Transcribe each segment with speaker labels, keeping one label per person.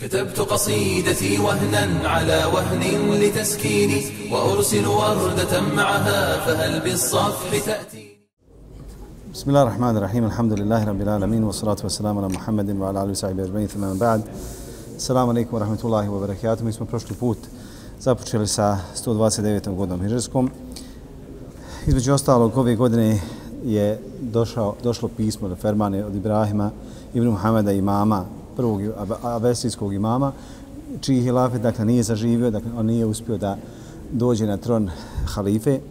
Speaker 1: كتبت قصيدتي وهنا على وهن لتسكيني وأرسل وردة معها فهل بالصفح تأتي
Speaker 2: بسم الله الرحمن الرحيم الحمد لله رب العالمين والصلاة والسلام على محمد وعلى آله وصحبه أجمعين ثم بعد السلام عليكم ورحمة الله وبركاته Mi smo prošli put započeli sa 129. godinom Hižarskom. Između ostalog, ove godine je došao, došlo pismo do Fermane od Ibrahima, Ibn Muhameda imama, prvog abesijskog imama, čiji hilafet dakle, nije zaživio, dakle, on nije uspio da dođe na tron halife. E,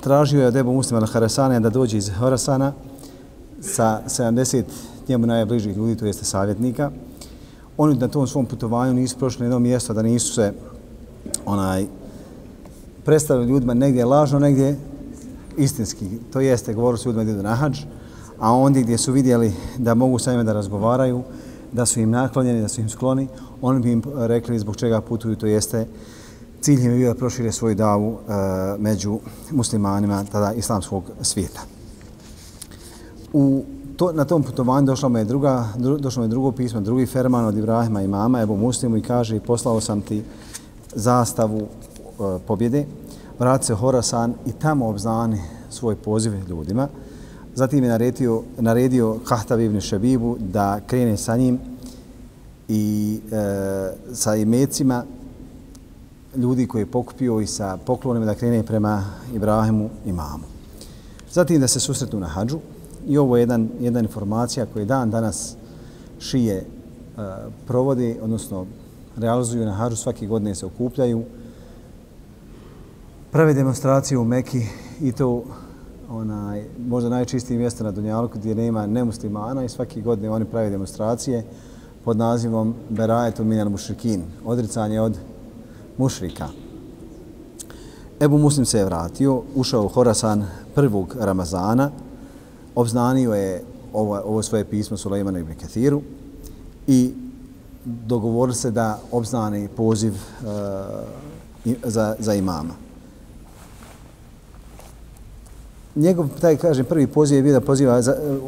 Speaker 2: tražio je od Ebu Muslima al-Harasana da dođe iz Horasana sa 70 njemu najbližih ljudi, to jeste savjetnika. Oni na tom svom putovanju nisu prošli na jedno mjesto da nisu se onaj predstavili ljudima negdje lažno, negdje istinski. To jeste, govorili su ljudima da idu na hađ, a ondje gdje su vidjeli da mogu sa njima da razgovaraju, da su im naklonjeni, da su im skloni, oni bi im rekli zbog čega putuju, to jeste cilj im je bio da prošire svoju davu e, među muslimanima tada islamskog svijeta. U to, na tom putovanju došlo mu je druga, dru, došlo mu je drugo pismo, drugi ferman od Ibrahima i mama, Ebu Muslimu i kaže poslao sam ti zastavu e, pobjede, vrat se Horasan i tamo obznani svoj poziv ljudima. Zatim je naredio, naredio Kahtav ibn Šabibu da krene sa njim i e, sa imecima ljudi koji je pokupio i sa poklonima da krene prema Ibrahimu i mamu. Zatim da se susretnu na hađu i ovo je jedan, jedna informacija koju dan danas šije e, provodi, odnosno realizuju na hađu, svake godine se okupljaju, prave demonstracije u Meki i to onaj, možda najčistije mjesto na Dunjalku gdje nema nemuslimana i svake godine oni prave demonstracije pod nazivom Berajetu Minal Mušrikin, odricanje od mušrika. Ebu Muslim se je vratio, ušao u Horasan prvog Ramazana, obznanio je ovo, ovo svoje pismo Sulejmanu ibn Kathiru i dogovorili se da obznani poziv uh, za, za imama. Njegov, taj kažem, prvi poziv je bio da poziva za, e,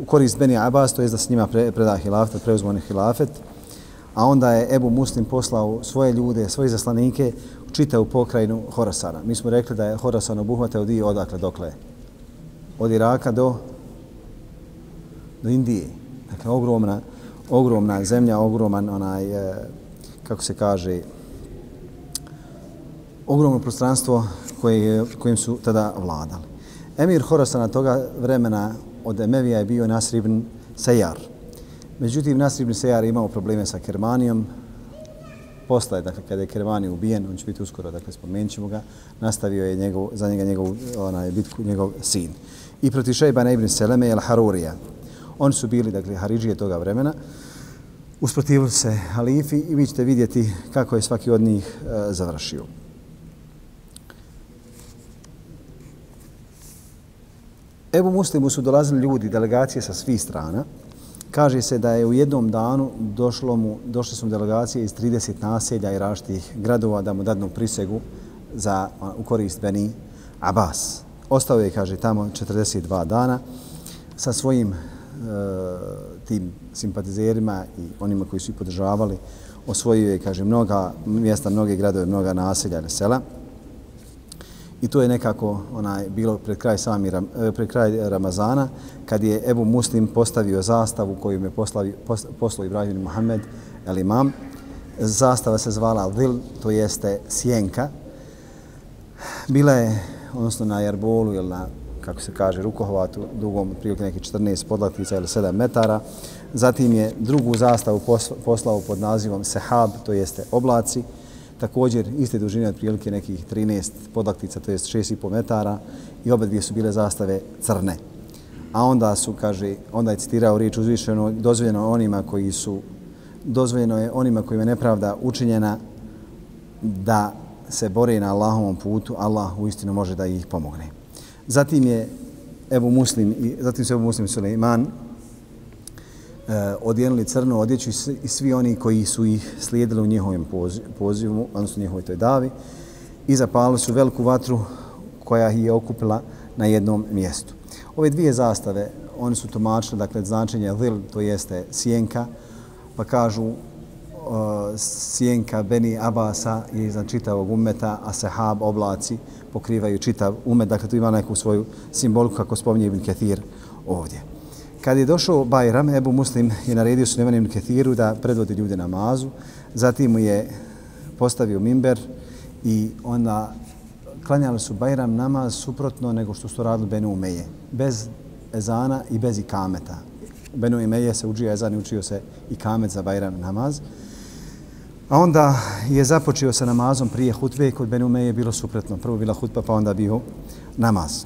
Speaker 2: u korist Beni Abbas, to je da s njima pre, preda hilafet, preuzme oni hilafet. A onda je Ebu Muslim poslao svoje ljude, svoje zaslanike u čitavu pokrajinu Horasana. Mi smo rekli da je Horasan obuhvatao dio odakle dokle? Od Iraka do, do Indije. Dakle, ogromna, ogromna zemlja, ogroman onaj, e, kako se kaže, ogromno prostranstvo koje, kojim su tada vladali. Emir Horasana toga vremena od Emevija je bio Nasr ibn Sejar. Međutim, Nasr ibn Sejar imao probleme sa Kermanijom. Postaje, dakle, kada je Kermani ubijen, on će biti uskoro, dakle, spomenut ćemo ga, nastavio je njegov, za njega njegov, onaj, bitku njegov sin. I protiv Šejbana ibn Seleme je Harurija. Oni su bili, dakle, Haridžije toga vremena. Usprotivili se halifi i vi ćete vidjeti kako je svaki od njih e, završio. Ebu Muslimu su dolazili ljudi, delegacije sa svih strana. Kaže se da je u jednom danu došlo mu, došle su delegacije iz 30 naselja i raštih gradova da mu dadnu prisegu za, u korist Beni Abbas. Ostao je, kaže, tamo 42 dana sa svojim e, tim simpatizerima i onima koji su ih podržavali. Osvojio je, kaže, mnoga mjesta, mnoge gradove, mnoga naselja ili sela. I to je nekako onaj bilo pred kraj sami e, pred kraj Ramazana kad je Ebu Muslim postavio zastavu koju je poslavi, poslao Ibrahim Muhammed el Imam. Zastava se zvala Dhil, to jeste sjenka. Bila je odnosno na jarbolu ili na kako se kaže rukohvatu dugom prilike neki 14 podlatica ili 7 metara. Zatim je drugu zastavu poslao pod nazivom Sehab, to jeste oblaci također iste dužine od prilike nekih 13 podlaktica, to je 6,5 metara i obe dvije su bile zastave crne. A onda su, kaže, onda je citirao riječ uzvišeno, dozvoljeno onima koji su, dozvoljeno je onima kojima je nepravda učinjena da se bore na Allahovom putu, Allah u istinu može da ih pomogne. Zatim je Ebu Muslim, zatim se Ebu Muslim Suleiman Eh, odjenili crnu odjeću i svi oni koji su ih slijedili u njihovim pozivu, odnosno njihovoj toj davi, i zapalili su veliku vatru koja ih je okupila na jednom mjestu. Ove dvije zastave, oni su tumačili, dakle, značenje dhil, to jeste sjenka, pa kažu uh, sjenka Beni Abasa je iznad čitavog umeta, a sehab oblaci pokrivaju čitav umet, dakle tu ima neku svoju simboliku kako spominje Ibn Ketir ovdje. Kad je došao Bajram, Ebu Muslim je naredio su Ibn Kethiru da predvodi ljude namazu, zatim mu je postavio mimber i onda klanjali su Bajram namaz suprotno nego što su radili Benu Umeje, bez ezana i bez ikameta. Benu Umeje se učio ezan i učio se ikamet za Bajram namaz. A onda je započeo sa namazom prije hutbe, kod Benu Umeje je bilo suprotno. Prvo bila hutba, pa onda bio namaz.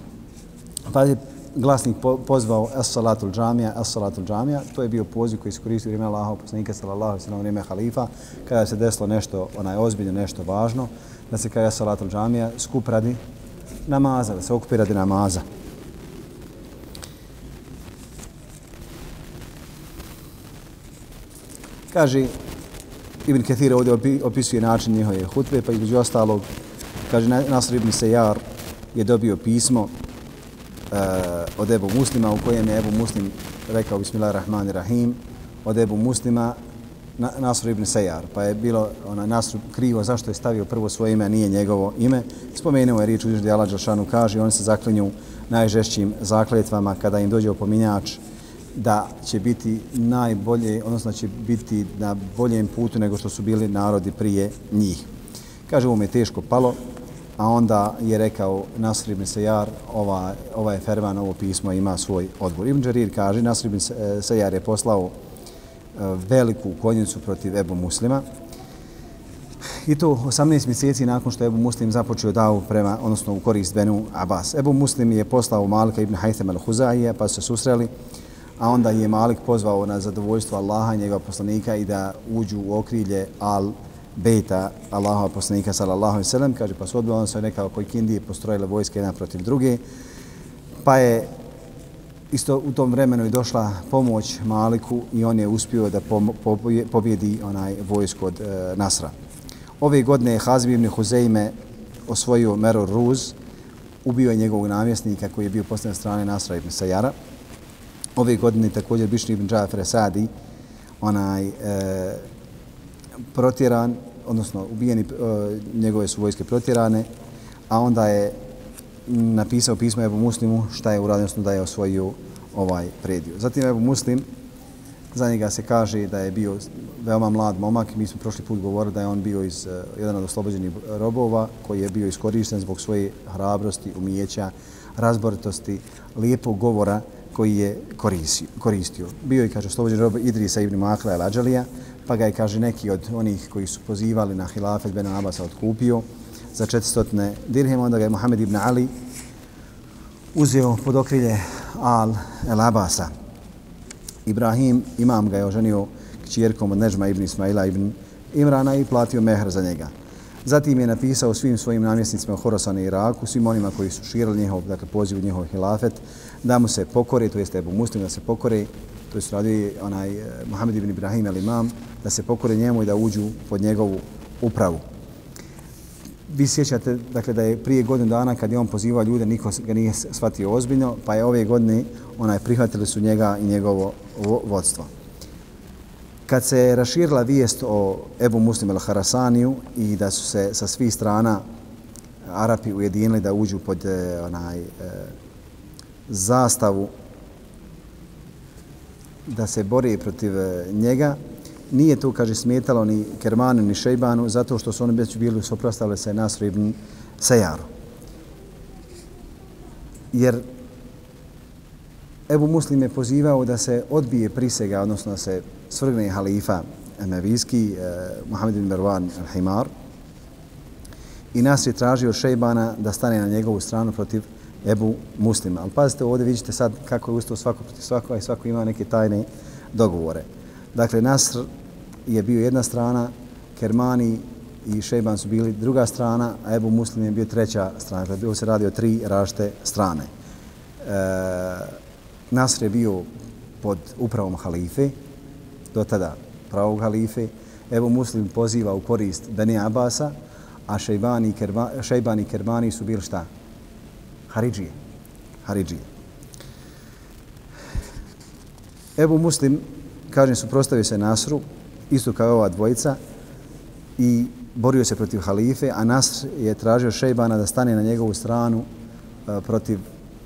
Speaker 2: Pa je glasnik pozvao as salatul džamija, as salatul džamija. To je bio poziv koji iskoristio vrijeme Allaha, poslanika sallallahu alejhi ve vrijeme halifa, kada se desilo nešto onaj ozbiljno, nešto važno, da se kaže as salatul džamija, skup radi namaza, da se okupi radi namaza. Kaže, Ibn Kathir ovdje opisuje način njihove hutbe, pa između ostalog, kaže, Nasr ibn Sejar je dobio pismo uh, od Ebu Muslima u kojem je Ebu Muslim rekao Bismillahirrahmanirrahim od Ebu Muslima na, Nasr ibn Sejar, pa je bilo ona Nasr krivo zašto je stavio prvo svoje ime, a nije njegovo ime. Spomenuo je riječ u Iždi Allah Đelšanu kaže, oni se zaklinju najžešćim zakletvama kada im dođe opominjač da će biti najbolje, odnosno će biti na boljem putu nego što su bili narodi prije njih. Kaže, ovo je teško palo, a onda je rekao Nasr ibn Sejar, ova, ova je Fervan, ovo pismo ima svoj odgovor. Ibn Đarir kaže, Nasr ibn Sejar e, je poslao e, veliku konjicu protiv Ebu Muslima, I to 18 mjeseci nakon što je Ebu Muslim započeo davu prema, odnosno u korist Benu Abbas. Ebu Muslim je poslao Malika ibn Haytham al-Huzaije, pa su se susreli, a onda je Malik pozvao na zadovoljstvo Allaha i njegova poslanika i da uđu u okrilje al beta Allahova poslanika sallallahu alejhi ve sellem kaže pa su odbili se neka oko kindije postrojile vojske jedna protiv druge pa je isto u tom vremenu i došla pomoć Maliku i on je uspio da pobjedi onaj vojsko od e, Nasra. Ove godine je Hazim ibn Huzeime osvojio Meror Ruz, ubio je njegovog namjesnika koji je bio postavljen strane Nasra ibn Sajara. Ove godine također Bišni ibn Džafer Sadi, onaj e, protjeran, odnosno ubijeni, eh, njegove su vojske protjerane, a onda je napisao pismo Ebu Muslimu šta je uradio, odnosno da je osvojio ovaj predio. Zatim Ebu Muslim, za njega se kaže da je bio veoma mlad momak. Mi smo prošli put govorili da je on bio iz eh, jedan od oslobođenih robova koji je bio iskorišten zbog svoje hrabrosti, umijeća, razboritosti, lijepog govora koji je koristio. Bio je, kaže, oslobođen rob Idrisa ibn Makla el Ađalija, pa ga je, kaže, neki od onih koji su pozivali na hilafet Ben Abasa odkupio za 400 dirhema, onda ga je Mohamed ibn Ali uzeo pod okrilje Al el Abasa. Ibrahim, imam ga je oženio kćerkom od Nežma ibn Ismaila ibn Imrana i platio mehr za njega. Zatim je napisao svim svojim namjesnicima u Horosanu i Iraku, svim onima koji su širili njihov, dakle, poziv njihov hilafet, da mu se pokore, to jeste Ebu Muslim, da se pokore, to je radi onaj Mohamed Muhammed ibn Ibrahim al imam, da se pokore njemu i da uđu pod njegovu upravu. Vi sjećate dakle, da je prije godinu dana kad je on pozivao ljude, niko ga nije shvatio ozbiljno, pa je ove godine onaj, prihvatili su njega i njegovo vodstvo. Kad se raširila vijest o Ebu Muslim al-Harasaniju i da su se sa svih strana Arapi ujedinili da uđu pod eh, onaj, eh, zastavu da se bori protiv e, njega. Nije to, kaže, smetalo ni Kermanu ni Šejbanu, zato što su oni već bili soprostavili se Nasru ibn Sejaru. Jer Ebu Muslim je pozivao da se odbije prisega, odnosno da se svrgne halifa Emevijski, eh, Muhammed ibn Mervan al-Himar. I nas je tražio Šejbana da stane na njegovu stranu protiv Ebu Muslima. Ali pazite, ovdje vidite sad kako je ustao svako protiv svako, i svako ima neke tajne dogovore. Dakle, Nasr je bio jedna strana, Kermani i Šejban su bili druga strana, a Ebu Muslim je bio treća strana. Dakle, bilo se radi o tri rašte strane. E, Nasr je bio pod upravom halife, do tada pravog halife. Ebu Muslim poziva u korist Beni Abasa, a Šejbani i Kermani su bili šta? Haridžije. Haridžije. Ebu Muslim kažem, suprostavio se Nasru, isto kao ova dvojica, i borio se protiv halife, a Nasr je tražio Šejbana da stane na njegovu stranu uh, protiv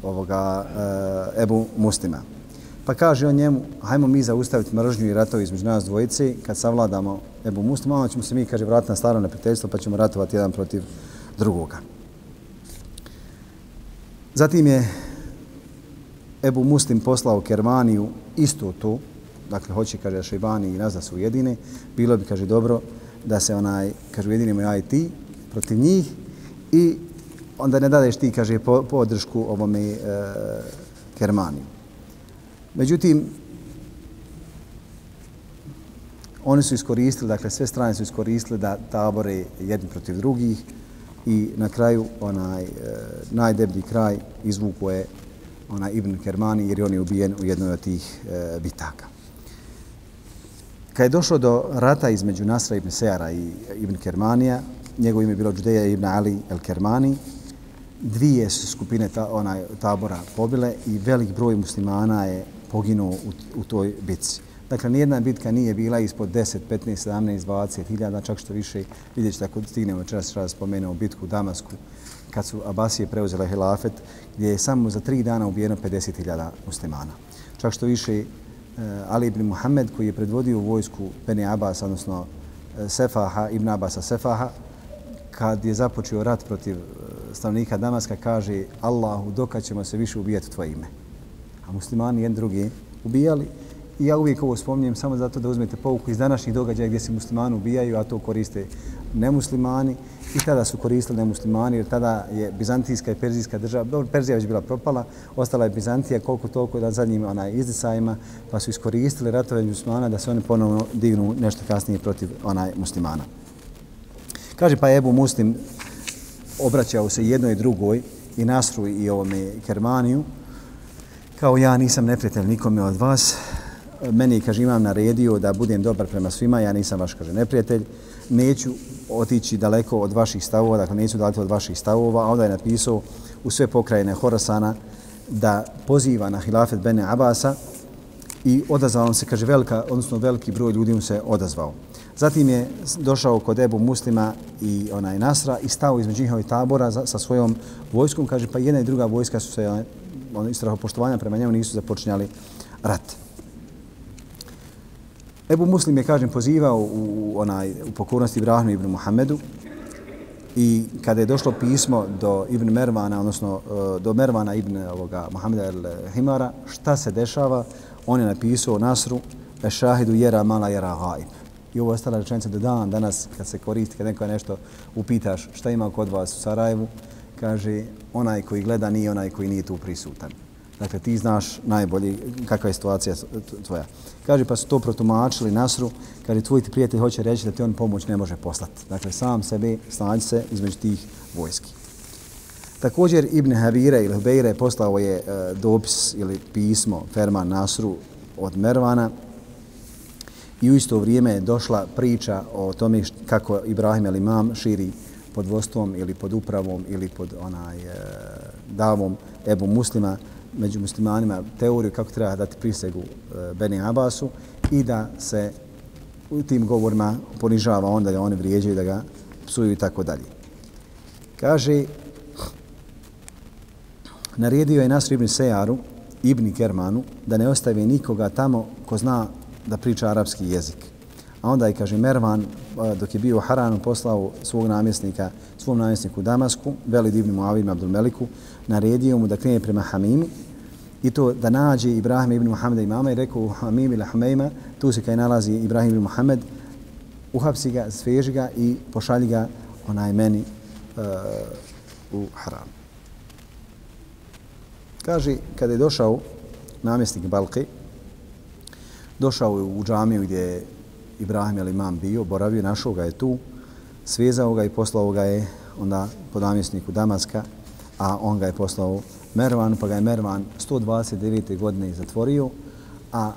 Speaker 2: ovoga uh, Ebu Muslima. Pa kaže on njemu, hajmo mi zaustaviti mržnju i ratovi između nas dvojice, kad savladamo Ebu Muslima, onda ćemo se mi, kaže, vratiti na staro neprijateljstvo, pa ćemo ratovati jedan protiv drugoga. Zatim je Ebu Muslim poslao Kermaniju isto to, dakle hoće, kaže, da Šejbani i Nazda su ujedine, bilo bi, kaže, dobro da se onaj, kaže, ujedinimo ja i ti protiv njih i onda ne dadeš ti, kaže, podršku ovome e, Kermaniju. Međutim, oni su iskoristili, dakle sve strane su iskoristili da tabore jedni protiv drugih i na kraju onaj e, najdeblji kraj izvuko je onaj Ibn Kermani jer je on je ubijen u jednoj od tih e, bitaka. Kad je došlo do rata između Nasra ibn Sejara i Ibn Kermanija, njegov ime je bilo Đudeja ibn Ali el Kermani, dvije su skupine ta, onaj, tabora pobile i velik broj muslimana je poginuo u, u toj bitci. Dakle, nijedna bitka nije bila ispod 10, 15, 17, 20 hiljada, čak što više vidjet ćete ako stignemo čas što spomenuo bitku u Damasku, kad su Abasije preuzele hilafet, gdje je samo za tri dana ubijeno 50 hiljada muslimana. Čak što više eh, Ali ibn Muhammed, koji je predvodio vojsku Beni Abbas, odnosno eh, Sefaha, ibn Abasa Sefaha, kad je započeo rat protiv eh, stanovnika Damaska, kaže Allahu, dokad ćemo se više ubijati tvoje ime a muslimani jedan drugi ubijali. I ja uvijek ovo spominjem samo zato da uzmete pouku iz današnjih događaja gdje se muslimani ubijaju, a to koriste nemuslimani. I tada su koristili nemuslimani, jer tada je Bizantijska i Perzijska država, dobro, Perzija već bila propala, ostala je Bizantija koliko toliko da zadnjim onaj, izdisajima, pa su iskoristili ratove muslimana da se oni ponovno dignu nešto kasnije protiv onaj muslimana. Kaže pa Ebu Muslim obraćao se jednoj drugoj i Nasru i ovome Kermaniju, kao ja nisam neprijatelj nikome od vas, meni, kaže, imam naredio da budem dobar prema svima, ja nisam vaš, kaže, neprijatelj, neću otići daleko od vaših stavova, dakle, neću daleko od vaših stavova, a onda je napisao u sve pokrajine Horasana da poziva na hilafet Bene Abasa i odazvao se, kaže, velika, odnosno veliki broj ljudi mu se odazvao. Zatim je došao kod Ebu Muslima i onaj Nasra i stao između njihovih tabora za, sa svojom vojskom, kaže, pa jedna i druga vojska su se ono istraho poštovanja prema njemu nisu započinjali rat. Ebu Muslim je, kažem, pozivao u, onaj, u pokornosti Ibrahimu ibn Muhammedu i kada je došlo pismo do Ibn Mervana, odnosno e, do Mervana ibn ovoga, Muhammeda el-Himara, šta se dešava, on je napisao Nasru, šahidu jera mala jera gaib. I ovo je ostala rečenica do dan, danas kad se koristi, kad neko nešto upitaš šta ima kod vas u Sarajevu, kaže, onaj koji gleda nije onaj koji nije tu prisutan. Dakle, ti znaš najbolje kakva je situacija tvoja. Kaže, pa su to protumačili Nasru, kaže, tvoj ti prijatelj hoće reći da ti on pomoć ne može poslati. Dakle, sam sebe snađi se između tih vojski. Također, Ibn Habira ili Hubeire poslao je e, dopis ili pismo Ferman Nasru od Mervana i u isto vrijeme je došla priča o tome kako Ibrahim el Imam širi pod vodstvom ili pod upravom ili pod onaj e, davom Ebu Muslima među muslimanima teoriju kako treba dati prisegu e, Beni Abbasu i da se u tim govorima ponižava onda da oni vrijeđaju da ga psuju i tako dalje. Kaže, naredio je Nasr ibn Sejaru, ibn Kermanu, da ne ostavi nikoga tamo ko zna da priča arapski jezik. A onda je, kaže, Mervan, dok je bio u Haranu, poslao svog namjesnika, svom namjesniku Damasku, veli divnim Muavim Abdul Meliku, naredio mu da krene prema Hamimi i to da nađe Ibrahim ibn Muhammeda imama i rekao Hamim ili Hamejma, tu se kaj nalazi Ibrahim ibn Muhammed, uhapsi ga, sveži ga i pošalji ga onaj meni uh, u Haram. Kaže, kada je došao namjesnik Balki, došao je u džamiju gdje je Ibrahim ili imam bio, boravio, našao ga je tu, svezao ga i poslao ga je onda po namjesniku Damaska, a on ga je poslao Mervan, pa ga je Mervan 129. godine zatvorio, a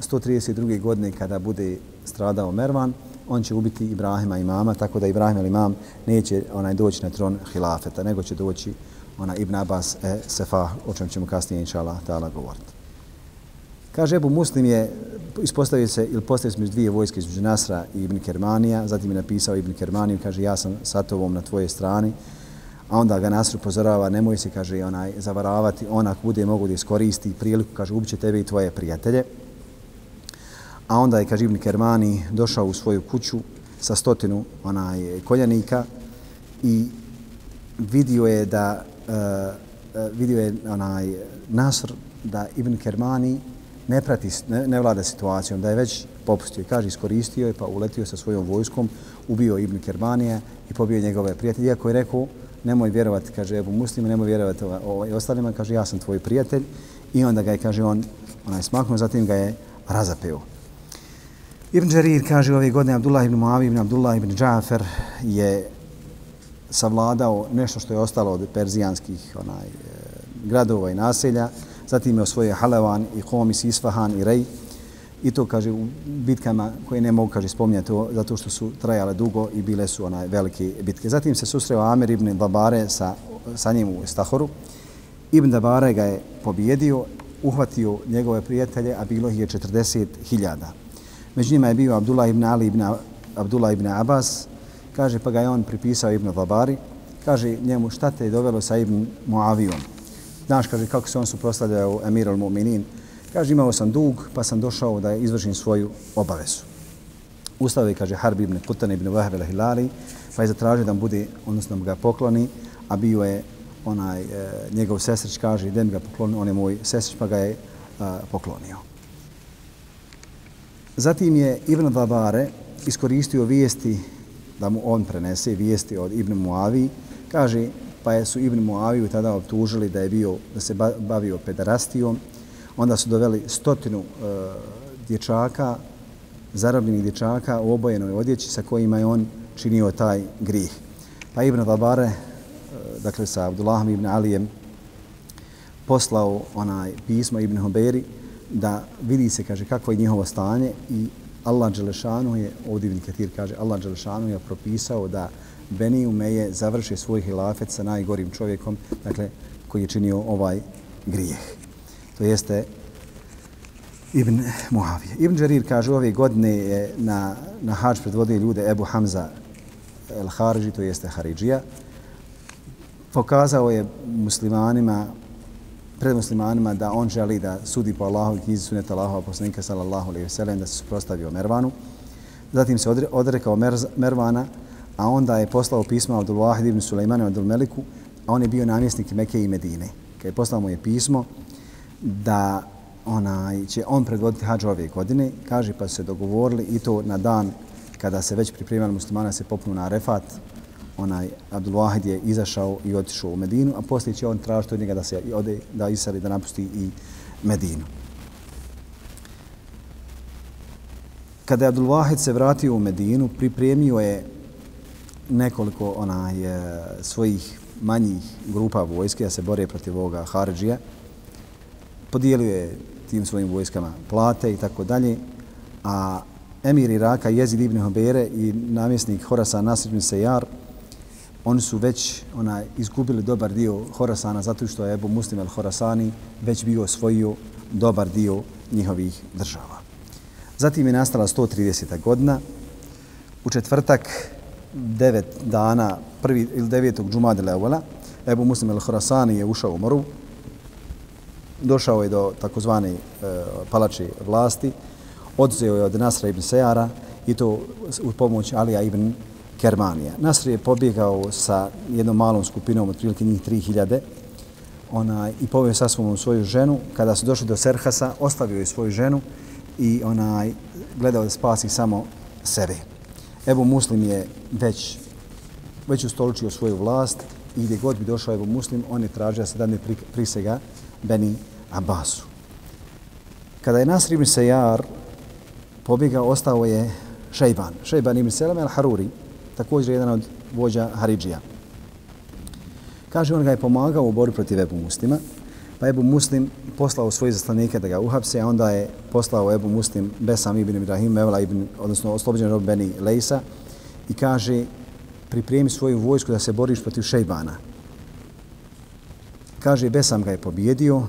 Speaker 2: 132. godine kada bude stradao Mervan, on će ubiti Ibrahima imama, tako da Ibrahim ili imam neće onaj doći na tron hilafeta, nego će doći ona Ibn Abbas e Sefah, o čem ćemo kasnije inša Allah govoriti. Kaže, Ebu Muslim je ispostavio se ili postavio se dvije vojske između Nasra i Ibn Kermanija, zatim je napisao Ibn Kermaniju, kaže ja sam sa tobom na tvojoj strani, a onda ga Nasr upozorava, nemoj se, kaže, onaj, zavaravati, onak bude mogu da iskoristi priliku, kaže, ubiće tebe i tvoje prijatelje. A onda je, kaže, Ibn Kermani došao u svoju kuću sa stotinu onaj, koljanika i vidio je da uh, vidio je onaj Nasr da Ibn Kermani ne prati, ne, ne vlada situacijom, da je već popustio. Kaže, iskoristio je pa uletio sa svojom vojskom, ubio Ibn Kermanije i pobio njegove prijatelje. Iako je rekao, nemoj vjerovati, kaže Ebu Muslima, nemoj vjerovati ovaj, ostalima, kaže, ja sam tvoj prijatelj. I onda ga je, kaže, on onaj smaknuo, zatim ga je razapeo. Ibn Đarir kaže ove godine Abdullah ibn Muavi ibn Abdullah ibn Džafer je savladao nešto što je ostalo od perzijanskih onaj, eh, gradova i naselja, Zatim je osvojio Halevan i Homis, Isfahan i Rej. I to, kaže, u bitkama koje ne mogu, kaže, spominjati zato što su trajale dugo i bile su onaj velike bitke. Zatim se susreo Amer ibn Dabare sa, sa njim u Stahoru. Ibn Dabare ga je pobjedio, uhvatio njegove prijatelje, a bilo ih je 40.000. Među njima je bio Abdullah ibn Ali ibn Abdullah ibn Abbas. Kaže, pa ga je on pripisao Ibn Dabari. Kaže njemu, šta te je dovelo sa Ibn Muavijom? Znaš, kaže, kako se on suprostavljao Emir al-Mu'minin. Kaže, imao sam dug, pa sam došao da izvršim svoju obavezu. Ustao je, kaže, Harbi ibn Kutan ibn Wahab al-Hilali, pa je zatražio da mu bude, odnosno da ga pokloni, a bio je onaj, e, njegov sestrić, kaže, idem ga pokloni, on je moj sestrić, pa ga je a, poklonio. Zatim je Ibn Dabare iskoristio vijesti da mu on prenese vijesti od Ibn Muavi. Kaže, pa je su Ibn Muaviju tada optužili da je bio, da se bavio pederastijom. Onda su doveli stotinu e, dječaka, zarobljenih dječaka u obojenoj odjeći sa kojima je on činio taj grih. Pa Ibn Dabare, e, dakle sa Abdullahom ibn Alijem, poslao onaj pismo Ibn Hoberi da vidi se, kaže, kakvo je njihovo stanje i Allah Đelešanu je, ovdje Ibn Ketir kaže, Allah Đelešanu je propisao da Beni Umeje završi svoj hilafet sa najgorim čovjekom, dakle, koji je činio ovaj grijeh. To jeste Ibn Muavije. Ibn Đarir kaže ove godine je na, na hađ predvodio ljude Ebu Hamza el Harži, to jeste Haridžija. Pokazao je muslimanima, pred muslimanima da on želi da sudi po Allahu i knjizi suneta Allahova poslanika sallallahu alaihi ve sellem da se suprostavio Mervanu. Zatim se odrekao Mervana, a onda je poslao pismo Abdul Wahid ibn Sulejmanu Abdul Meliku, a on je bio namjesnik Mekke i Medine. Kad je poslao mu je pismo da onaj, će on predvoditi hađ ove godine, kaže pa su se dogovorili i to na dan kada se već pripremali muslimana se popnu na Arefat, onaj Abdul Wahid je izašao i otišao u Medinu, a poslije će on tražiti od njega da se ode, da isali, da napusti i Medinu. Kada je Abdul Wahid se vratio u Medinu, pripremio je nekoliko onaj, e, svojih manjih grupa vojske da se bore protiv ovoga Haridžija. Podijelio je tim svojim vojskama plate i tako dalje. A emir Iraka, Jezid ibn Hobere i namjesnik Horasa Nasir ibn Sejar, oni su već onaj, izgubili dobar dio Horasana zato što je Ebu Muslim al-Horasani već bio osvojio dobar dio njihovih država. Zatim je nastala 130. godina. U četvrtak devet dana, prvi ili devetog džumade levela, Ebu Muslim el-Horasani je ušao u moru, došao je do takozvane e, palače vlasti, odzeo je od Nasra ibn Sejara i to u pomoć Alija ibn Kermanija. Nasr je pobjegao sa jednom malom skupinom, otprilike njih 3000, onaj, i poveo sa svom svoju ženu. Kada su došli do Serhasa, ostavio je svoju ženu i onaj gledao da spasi samo sebe. Ebu Muslim je već, već ustoličio svoju vlast i gdje god bi došao Ebu Muslim, on je tražio se dane prisega Beni Abbasu. Kada je Nasr ibn Sejar pobjegao, ostao je Šejban. Šejban ibn Seleme al-Haruri, također jedan od vođa Haridžija. Kaže, on ga je pomagao u borbi protiv Ebu Muslima, pa Ebu Muslim poslao svoje zaslanike da ga uhapse, a onda je poslao Ebu Muslim Besam ibn Ibrahim, Mevla ibn, odnosno oslobođen rob Beni Lejsa i kaže pripremi svoju vojsku da se boriš protiv Šejbana. Kaže, Besam ga je pobjedio,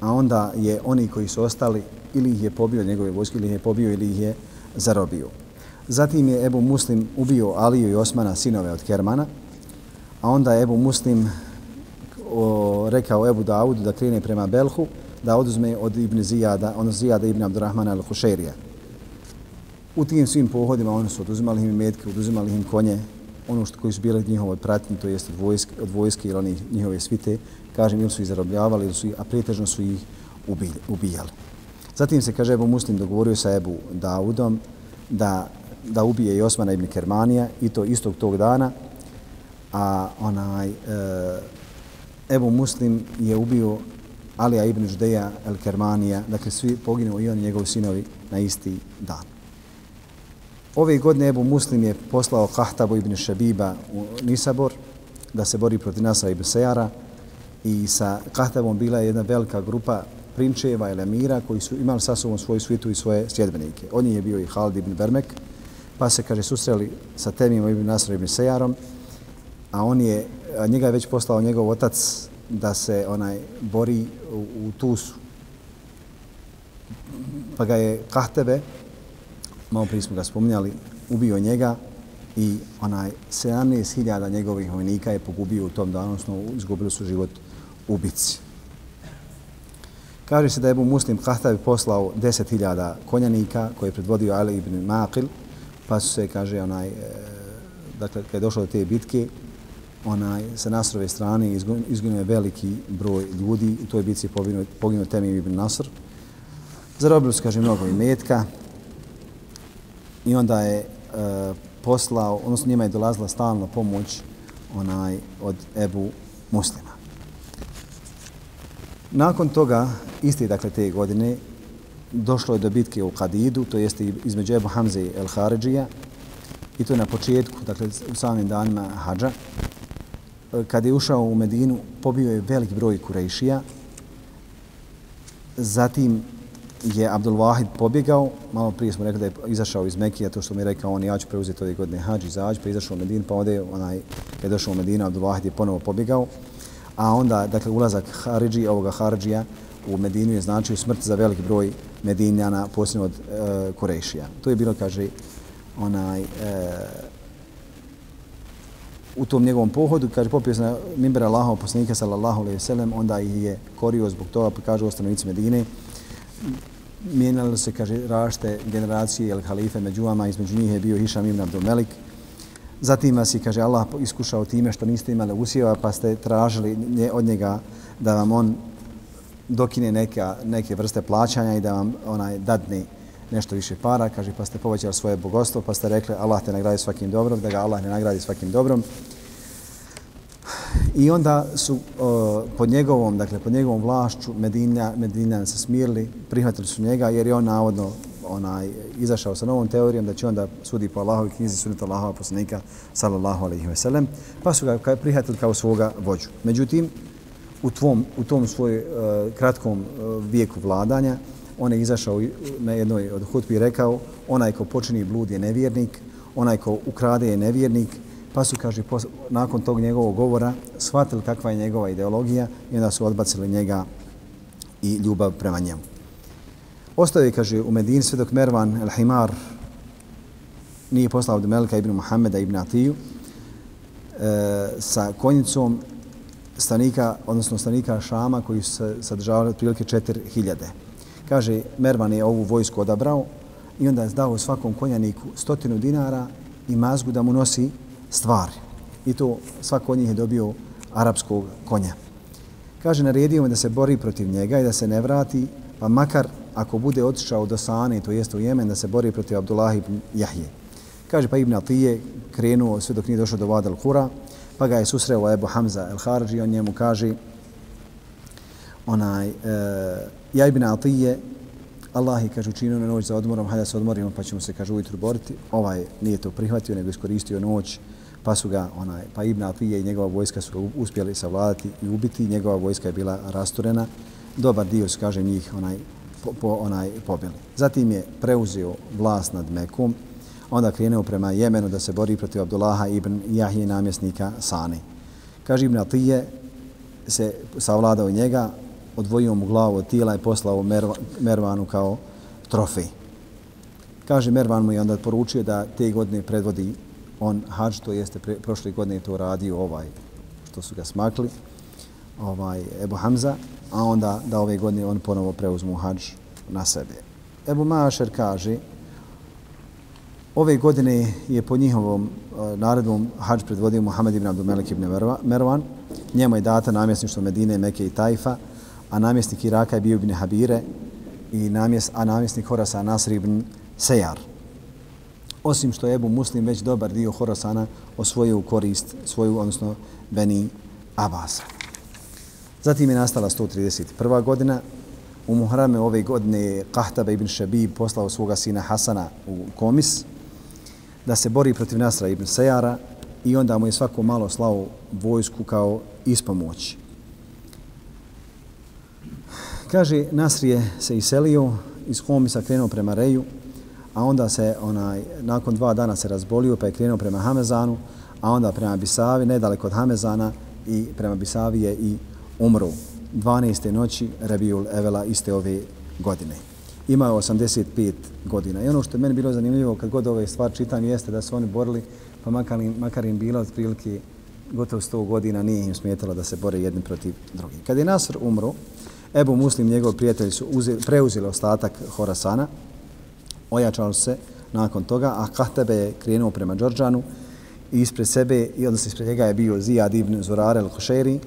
Speaker 2: a onda je oni koji su ostali ili ih je pobio njegove vojske, ili ih je pobio ili ih je zarobio. Zatim je Ebu Muslim ubio Aliju i Osmana, sinove od Kermana, a onda je Ebu Muslim o, rekao Ebu Daudu da krene prema Belhu, da oduzme od Ibn Zijada, ono Zijada Ibn Abdurrahmana al-Hušerija. U tim svim pohodima oni su oduzimali im metke, oduzimali im konje, ono što koji su bili njihovo pratnje, to jest od vojske, od vojske ili oni njihove svite, kažem, ili su ih zarobljavali, ili su ih, a pretežno su ih ubijali. Zatim se, kaže, Ebu Muslim dogovorio sa Ebu Daudom da, da ubije i Osmana ibn Kermanija i to istog tog dana, a onaj, e, Ebu Muslim je ubio Alija ibn Ždeja el Kermanija, dakle svi poginuo i on i njegovi sinovi na isti dan. Ove godine Ebu Muslim je poslao Kahtabu ibn Šabiba u Nisabor da se bori protiv Nasa ibn Sejara i sa Kahtabom bila je jedna velika grupa prinčeva ili emira koji su imali sa sobom svoju svitu i svoje sjedbenike. On je bio i Halid ibn Bermek, pa se, kaže, susreli sa Temimom ibn Nasr ibn Sejarom, a on je, njega je već poslao njegov otac da se onaj bori u, u Tusu. Pa ga je Kahtebe, malo prije smo ga spominjali, ubio njega i onaj 17.000 njegovih vojnika je pogubio u tom danu, odnosno izgubili su život u bici. Kaže se da je Ebu Muslim Kahtabi poslao 10.000 konjanika koje je predvodio Ali ibn Maqil, pa su se, kaže, onaj, e, dakle, kada je došlo do te bitke, onaj, sa Nasrove strane izginuo je veliki broj ljudi, u toj bitci je poginuo, poginuo Temim ibn Nasr. Zarobili su, kaže, mnogo imetka i onda je e, poslao, odnosno njima je dolazila stalna pomoć onaj, od Ebu Muslima. Nakon toga, iste dakle te godine, došlo je do bitke u Kadidu, to jeste između Ebu Hamze i El Haridžija, i to je na početku, dakle u samim danima Hadža. Eh, kad je ušao u Medinu, pobio je velik broj Kurejšija. Zatim je Abdul Wahid pobjegao, malo prije smo rekli da je izašao iz Mekije, to što mi je rekao, on ja ću preuzeti ove godine Hadž i Zađ, pa izašao u Medinu, pa onda je onaj, kad je došao u Medinu, Abdul Wahid je ponovo pobjegao a onda dakle ulazak Haridži, ovoga Haridžija u Medinu je značio smrt za velik broj Medinjana, posljedno od e, Kurejšija. To je bilo, kaže, onaj, e, u tom njegovom pohodu, kaže, popio se na mimber Allaha, poslanika sallallahu alaihi sallam, onda ih je korio zbog toga, pa kaže, ostanovici Medine. Mijenjali se, kaže, rašte generacije ili halife među vama, između njih je bio Hišam ibn Abdul Melik, Zatim vas je, kaže, Allah iskušao time što niste imali usjeva, pa ste tražili od njega da vam on dokine neka, neke vrste plaćanja i da vam onaj dadne nešto više para, kaže, pa ste povećali svoje bogostvo, pa ste rekli Allah te nagradi svakim dobrom, da ga Allah ne nagradi svakim dobrom. I onda su uh, pod njegovom, dakle, pod njegovom vlašću Medina, Medina se smirili, prihvatili su njega jer je on navodno onaj izašao sa novom teorijom da će onda sudi po Allahovoj knjizi sunneta Allahova poslanika sallallahu alejhi ve sellem pa su ga prihvatili kao svoga vođu. Međutim u tvom u tom svoj uh, kratkom uh, vijeku vladanja on je izašao na jednoj od hutbi i rekao onaj ko počini blud je nevjernik, onaj ko ukrade je nevjernik, pa su, kaže, pos, nakon tog njegovog govora shvatili kakva je njegova ideologija i onda su odbacili njega i ljubav prema njemu. Ostao je, kaže, u Medini sve dok Mervan el-Himar nije poslao od Melka ibn Muhammeda ibn Atiju e, sa konjicom stanika, odnosno stanika Šama koji su se sadržavali otprilike 4000. Kaže, Mervan je ovu vojsku odabrao i onda je dao svakom konjaniku stotinu dinara i mazgu da mu nosi stvari. I to svako od njih je dobio arapskog konja. Kaže, naredio mu da se bori protiv njega i da se ne vrati, pa makar ako bude otišao do Sane, to jeste u Jemen, da se bori protiv Abdullah ibn Jahije. Kaže pa Ibn Atije krenuo sve dok nije došao do Vada al-Hura, pa ga je susreo Ebu Hamza al-Harđi, on njemu kaže onaj, e, ja Ibn Atije, Allah je, kaže, učinio na noć za odmorom, hajde se odmorimo pa ćemo se, kaže, ujutru boriti. Ovaj nije to prihvatio, nego iskoristio noć, pa su ga, onaj, pa Ibn Atije i njegova vojska su uspjeli savladati i ubiti. Njegova vojska je bila rasturena. Dobar dio, kaže, njih onaj, po, po onaj pobili. Zatim je preuzeo vlast nad Mekom, onda krenuo prema Jemenu da se bori protiv Abdullaha ibn Jahije namjesnika Sani. Kaže Ibn Atije se savladao njega, odvojio mu glavu od tijela i poslao Merva, Mervanu kao trofej. Kaže, Mervan mu je onda poručio da te godine predvodi on hađ, to jeste pre, prošle godine to radio ovaj, što su ga smakli, ovaj, Ebu Hamza, a onda da ove godine on ponovo preuzmu hađ na sebe. Ebu Mašer kaže, ove godine je po njihovom uh, naredbom hađ predvodio Muhammed ibn Abdul Melik ibn Mervan, njemu je data namjesništvo Medine, Meke i Tajfa, a namjesnik Iraka je bio ibn Habire, i namjes, a namjesnik Horasa Nasr ibn Sejar. Osim što je Ebu Muslim već dobar dio Horasana osvojio u korist svoju, odnosno Beni Abasa. Zatim je nastala 131. godina. U Muharame ove godine je Kahtaba ibn Shabib poslao svoga sina Hasana u Komis da se bori protiv Nasra ibn Sejara i onda mu je svako malo slao vojsku kao ispomoć. Kaže, Nasrije se iselio, iz Homisa krenuo prema Reju, a onda se onaj nakon dva dana se razbolio pa je krenuo prema Hamezanu, a onda prema Bisavi, nedaleko od Hamezana i prema Bisavi je i umro 12. noći Rabiul Evela iste ove godine. Imao 85 godina. I ono što je meni bilo zanimljivo kad god ove stvari čitam jeste da su oni borili, pa makar im, makar im bilo otprilike gotovo 100 godina nije im smetalo da se bore jedni protiv drugih. Kad je Nasr umro, Ebu Muslim, njegov prijatelj, su uzeli, preuzeli ostatak Horasana, ojačali se nakon toga, a Kahtebe je krenuo prema Đorđanu i ispred sebe, i odnosno ispred njega je bio Zijad ibn Zurare al-Kušeri,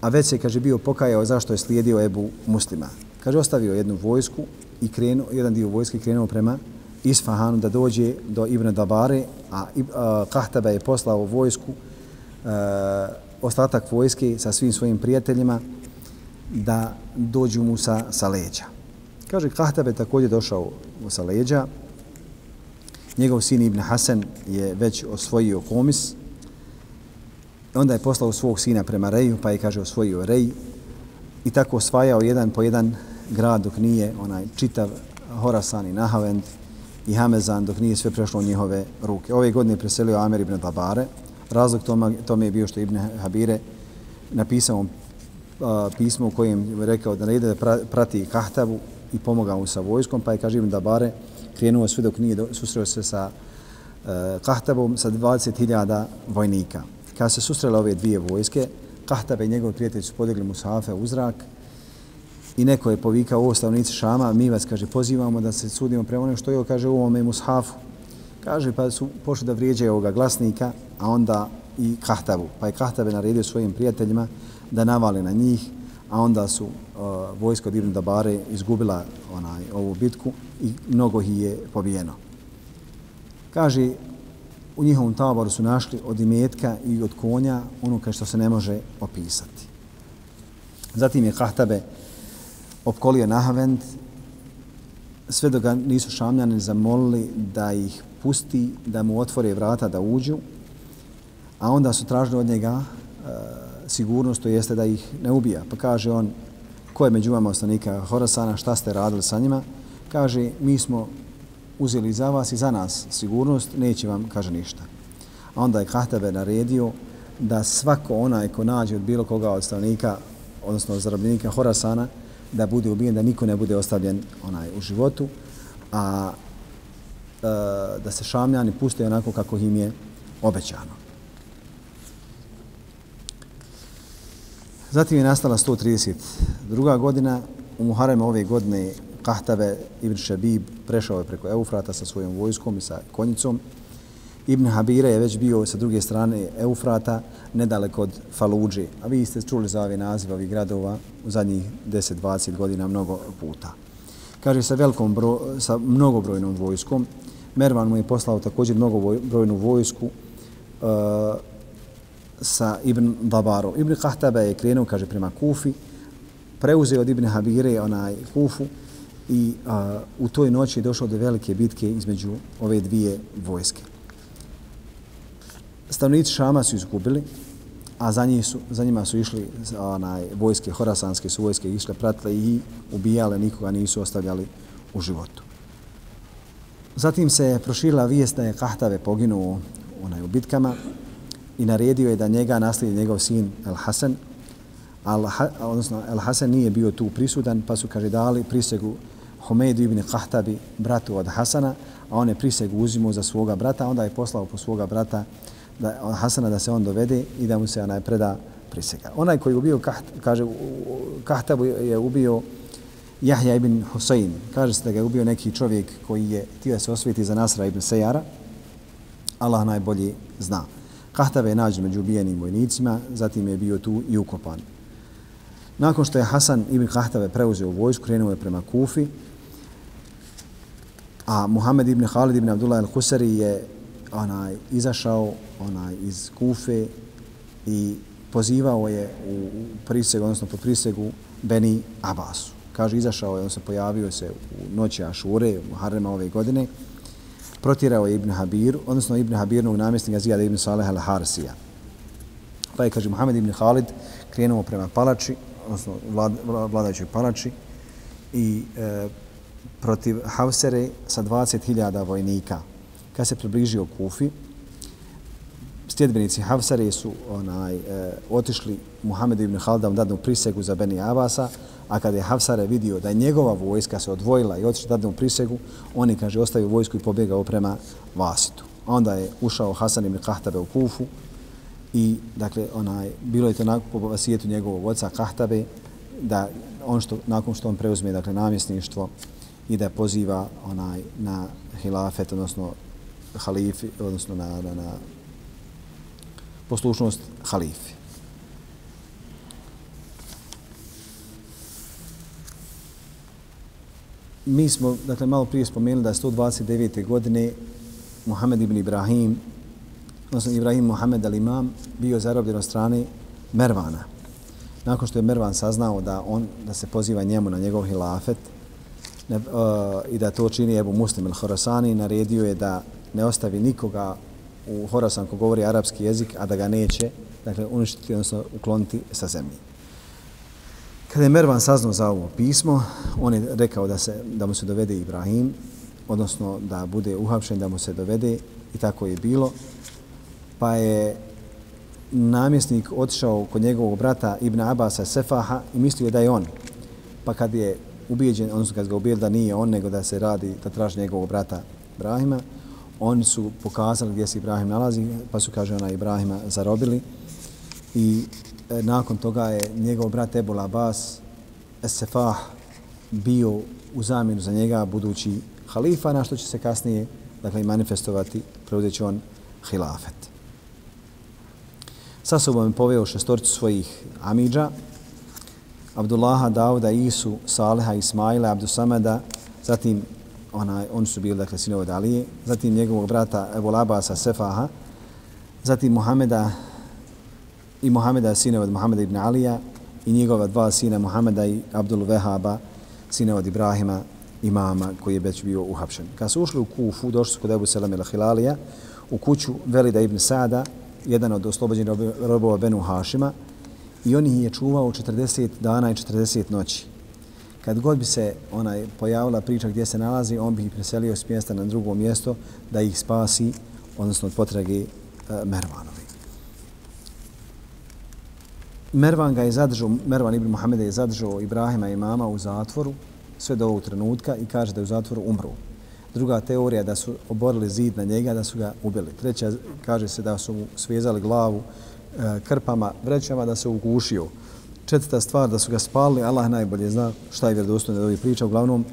Speaker 2: a već se, kaže, bio pokajao zašto je slijedio Ebu Muslima. Kaže, ostavio jednu vojsku i krenuo, jedan dio vojske krenuo prema Isfahanu da dođe do Ibn Dabare, a, a Kahtebe je poslao vojsku, a, ostatak vojske sa svim svojim prijateljima, da dođu mu sa, sa leđa. Kaže, Kahtabe također došao sa leđa. Njegov sin Ibn Hasan je već osvojio komis. Onda je poslao svog sina prema Reju, pa je, kaže, osvojio Rej. I tako osvajao jedan po jedan grad dok nije onaj čitav Horasan i Nahavend i Hamezan dok nije sve prešlo u njihove ruke. Ove godine je preselio Amer ibn Dabare. Razlog tome, tome je bio što Ibn Habire napisao pismo u kojem je rekao da ne ide da prati Kahtavu i pomogao mu sa vojskom, pa je, kaže da bare krenuo sve dok nije susreo se sa e, uh, Kahtavom sa 20.000 vojnika. Kada se susrele ove dvije vojske, Kahtaba i njegov prijatelj su podigli Musafe u zrak i neko je povikao ovo stavnici Šama, mi vas, kaže, pozivamo da se sudimo prema onom što je, kaže, u ovome Mushafu. Kaže, pa su pošli da vrijeđaju ovoga glasnika, a onda i Kahtavu. Pa je Kahtabe naredio svojim prijateljima da navale na njih, a onda su uh, vojsko Ibn Dabare izgubila onaj, ovu bitku i mnogo ih je pobijeno. Kaže, u njihovom taboru su našli od imetka i od konja ono kao što se ne može opisati. Zatim je Kahtabe opkolio Nahavend, sve dok ga nisu šamljani zamolili da ih pusti, da mu otvore vrata da uđu, a onda su tražili od njega uh, sigurnost, to jeste da ih ne ubija. Pa kaže on, ko je među vama ostanika Horasana, šta ste radili sa njima? Kaže, mi smo uzeli za vas i za nas sigurnost, neće vam, kaže, ništa. A onda je Kahtabe naredio da svako onaj ko nađe od bilo koga od stanovnika, odnosno od zarobljenika Horasana, da bude ubijen, da niko ne bude ostavljen onaj u životu, a e, da se šamljani puste onako kako im je obećano. Zatim je nastala 132. godina. U Muharemu ove godine Kahtave ibn Šabib prešao je preko Eufrata sa svojom vojskom i sa konjicom. Ibn Habire je već bio sa druge strane Eufrata, nedaleko od Faluđe. A vi ste čuli za ove nazive ovih gradova u zadnjih 10-20 godina mnogo puta. Kaže sa velikom bro, sa mnogobrojnom vojskom. Mervan mu je poslao također mnogobrojnu vojsku. Uh, sa Ibn Dabarom. Ibn Qahtaba je krenuo, kaže, prema Kufi, preuzeo od Ibn Habire onaj Kufu i a, u toj noći je došlo do velike bitke između ove dvije vojske. Stanovnici Šama su izgubili, a za, njih su, za njima su išli onaj, vojske, horasanske su vojske išle, pratile i ubijale, nikoga nisu ostavljali u životu. Zatim se proširila vijest da je Kahtave poginuo onaj, u bitkama, i naredio je da njega naslijedi njegov sin El Hasan, Al, odnosno, El Hasan nije bio tu prisudan, pa su, kaže, dali prisegu Humeidu ibn Kahtabi, bratu od Hasana, a on je prisegu uzimao za svoga brata, onda je poslao po svoga brata da, Hasana da se on dovede i da mu se onaj preda prisega. Onaj koji je ubio, kaht, kaže, Kahtabu je ubio Jahja ibn Husein. Kaže se da ga je ubio neki čovjek koji je htio se osvijeti za Nasra ibn Sejara. Allah najbolji zna. Kahtave je nađen među ubijenim vojnicima, zatim je bio tu i ukopan. Nakon što je Hasan ibn Kahtave preuzeo vojsku, krenuo je prema Kufi, a Muhammed ibn Khalid ibn Abdullah al-Husari je onaj izašao onaj iz Kufe i pozivao je u prisegu, odnosno po prisegu Beni Abbasu. Kaže, izašao je, on se pojavio se u noći Ašure, u Harrema ove godine, protirao je Ibn Habir, odnosno Ibn Habirnog namjesnika Zijada Ibn Saleh al-Harsija. Pa je, kaže, Muhammed Ibn Khalid krenuo prema palači, odnosno vlad, vladajućoj palači i e, protiv Havsere sa 20.000 vojnika. Kad se približio Kufi, sljedbenici Hafsare su onaj, e, otišli Muhammedu ibn Haldam dadnu prisegu za Beni Abasa, a kada je Hafsare vidio da je njegova vojska se odvojila i otišla dadnu prisegu, oni, kaže, ostavio vojsku i pobjegao prema Vasitu. Onda je ušao Hasan ibn Kahtabe u Kufu i, dakle, onaj, bilo je to nakon po vasijetu njegovog oca Kahtabe, da on što, nakon što on preuzme, dakle, namjesništvo i da poziva onaj na hilafet, odnosno halifi, odnosno na, na, na poslušnost halifi. Mi smo, dakle, malo prije spomenuli da je 129. godine Muhammed ibn Ibrahim, odnosno Ibrahim Muhammed al-Imam, bio zarobljen od strane Mervana. Nakon što je Mervan saznao da on da se poziva njemu na njegov hilafet ne, uh, i da to čini Ebu Muslim al-Horasani, naredio je da ne ostavi nikoga u Horasan ko govori arapski jezik, a da ga neće dakle, uništiti, odnosno ukloniti sa zemlje. Kada je Mervan saznao za ovo pismo, on je rekao da, se, da mu se dovede Ibrahim, odnosno da bude uhapšen, da mu se dovede i tako je bilo. Pa je namjesnik otišao kod njegovog brata Ibn Abasa Sefaha i mislio da je on. Pa kad je ubijeđen, odnosno kad ga ubijeli da nije on, nego da se radi, da traži njegovog brata Ibrahima, oni su pokazali gdje se Ibrahim nalazi, pa su, kaže ona, Ibrahima zarobili. I e, nakon toga je njegov brat Ebul Abbas Esefah bio u zamjenu za njega budući halifa, na što će se kasnije dakle, manifestovati, preuzeći on hilafet. Sa sobom je poveo šestorcu svojih amidža, Abdullaha, Dauda, Isu, Saleha, Ismaila, Abdusameda, zatim onaj, oni su bili, dakle, sinovi od Alije, zatim njegovog brata Ebu Labasa Sefaha, zatim Muhameda i Muhameda sinova od Muhameda ibn Alija i njegova dva sina Muhameda i Abdul Vehaba, sine od Ibrahima, imama koji je već bio uhapšen. Kad su ušli u Kufu, došli su kod Ebu Selam ila Hilalija, u kuću Velida ibn Sada, jedan od oslobođenih robova Benu Hašima, i on ih je čuvao 40 dana i 40 noći kad god bi se onaj pojavila priča gdje se nalazi, on bi ih preselio s mjesta na drugo mjesto da ih spasi, odnosno od potrage e, Mervanovi. Mervan ga je zadržao, Mervan ibn Muhammeda je zadržao Ibrahima i mama u zatvoru sve do ovog trenutka i kaže da je u zatvoru umru. Druga teorija da su oborili zid na njega, da su ga ubili. Treća kaže se da su mu svezali glavu e, krpama, vrećama, da se ugušio četvrta stvar da su ga spalili, Allah najbolje zna šta je vjerodostojno da ovih priča. Uglavnom,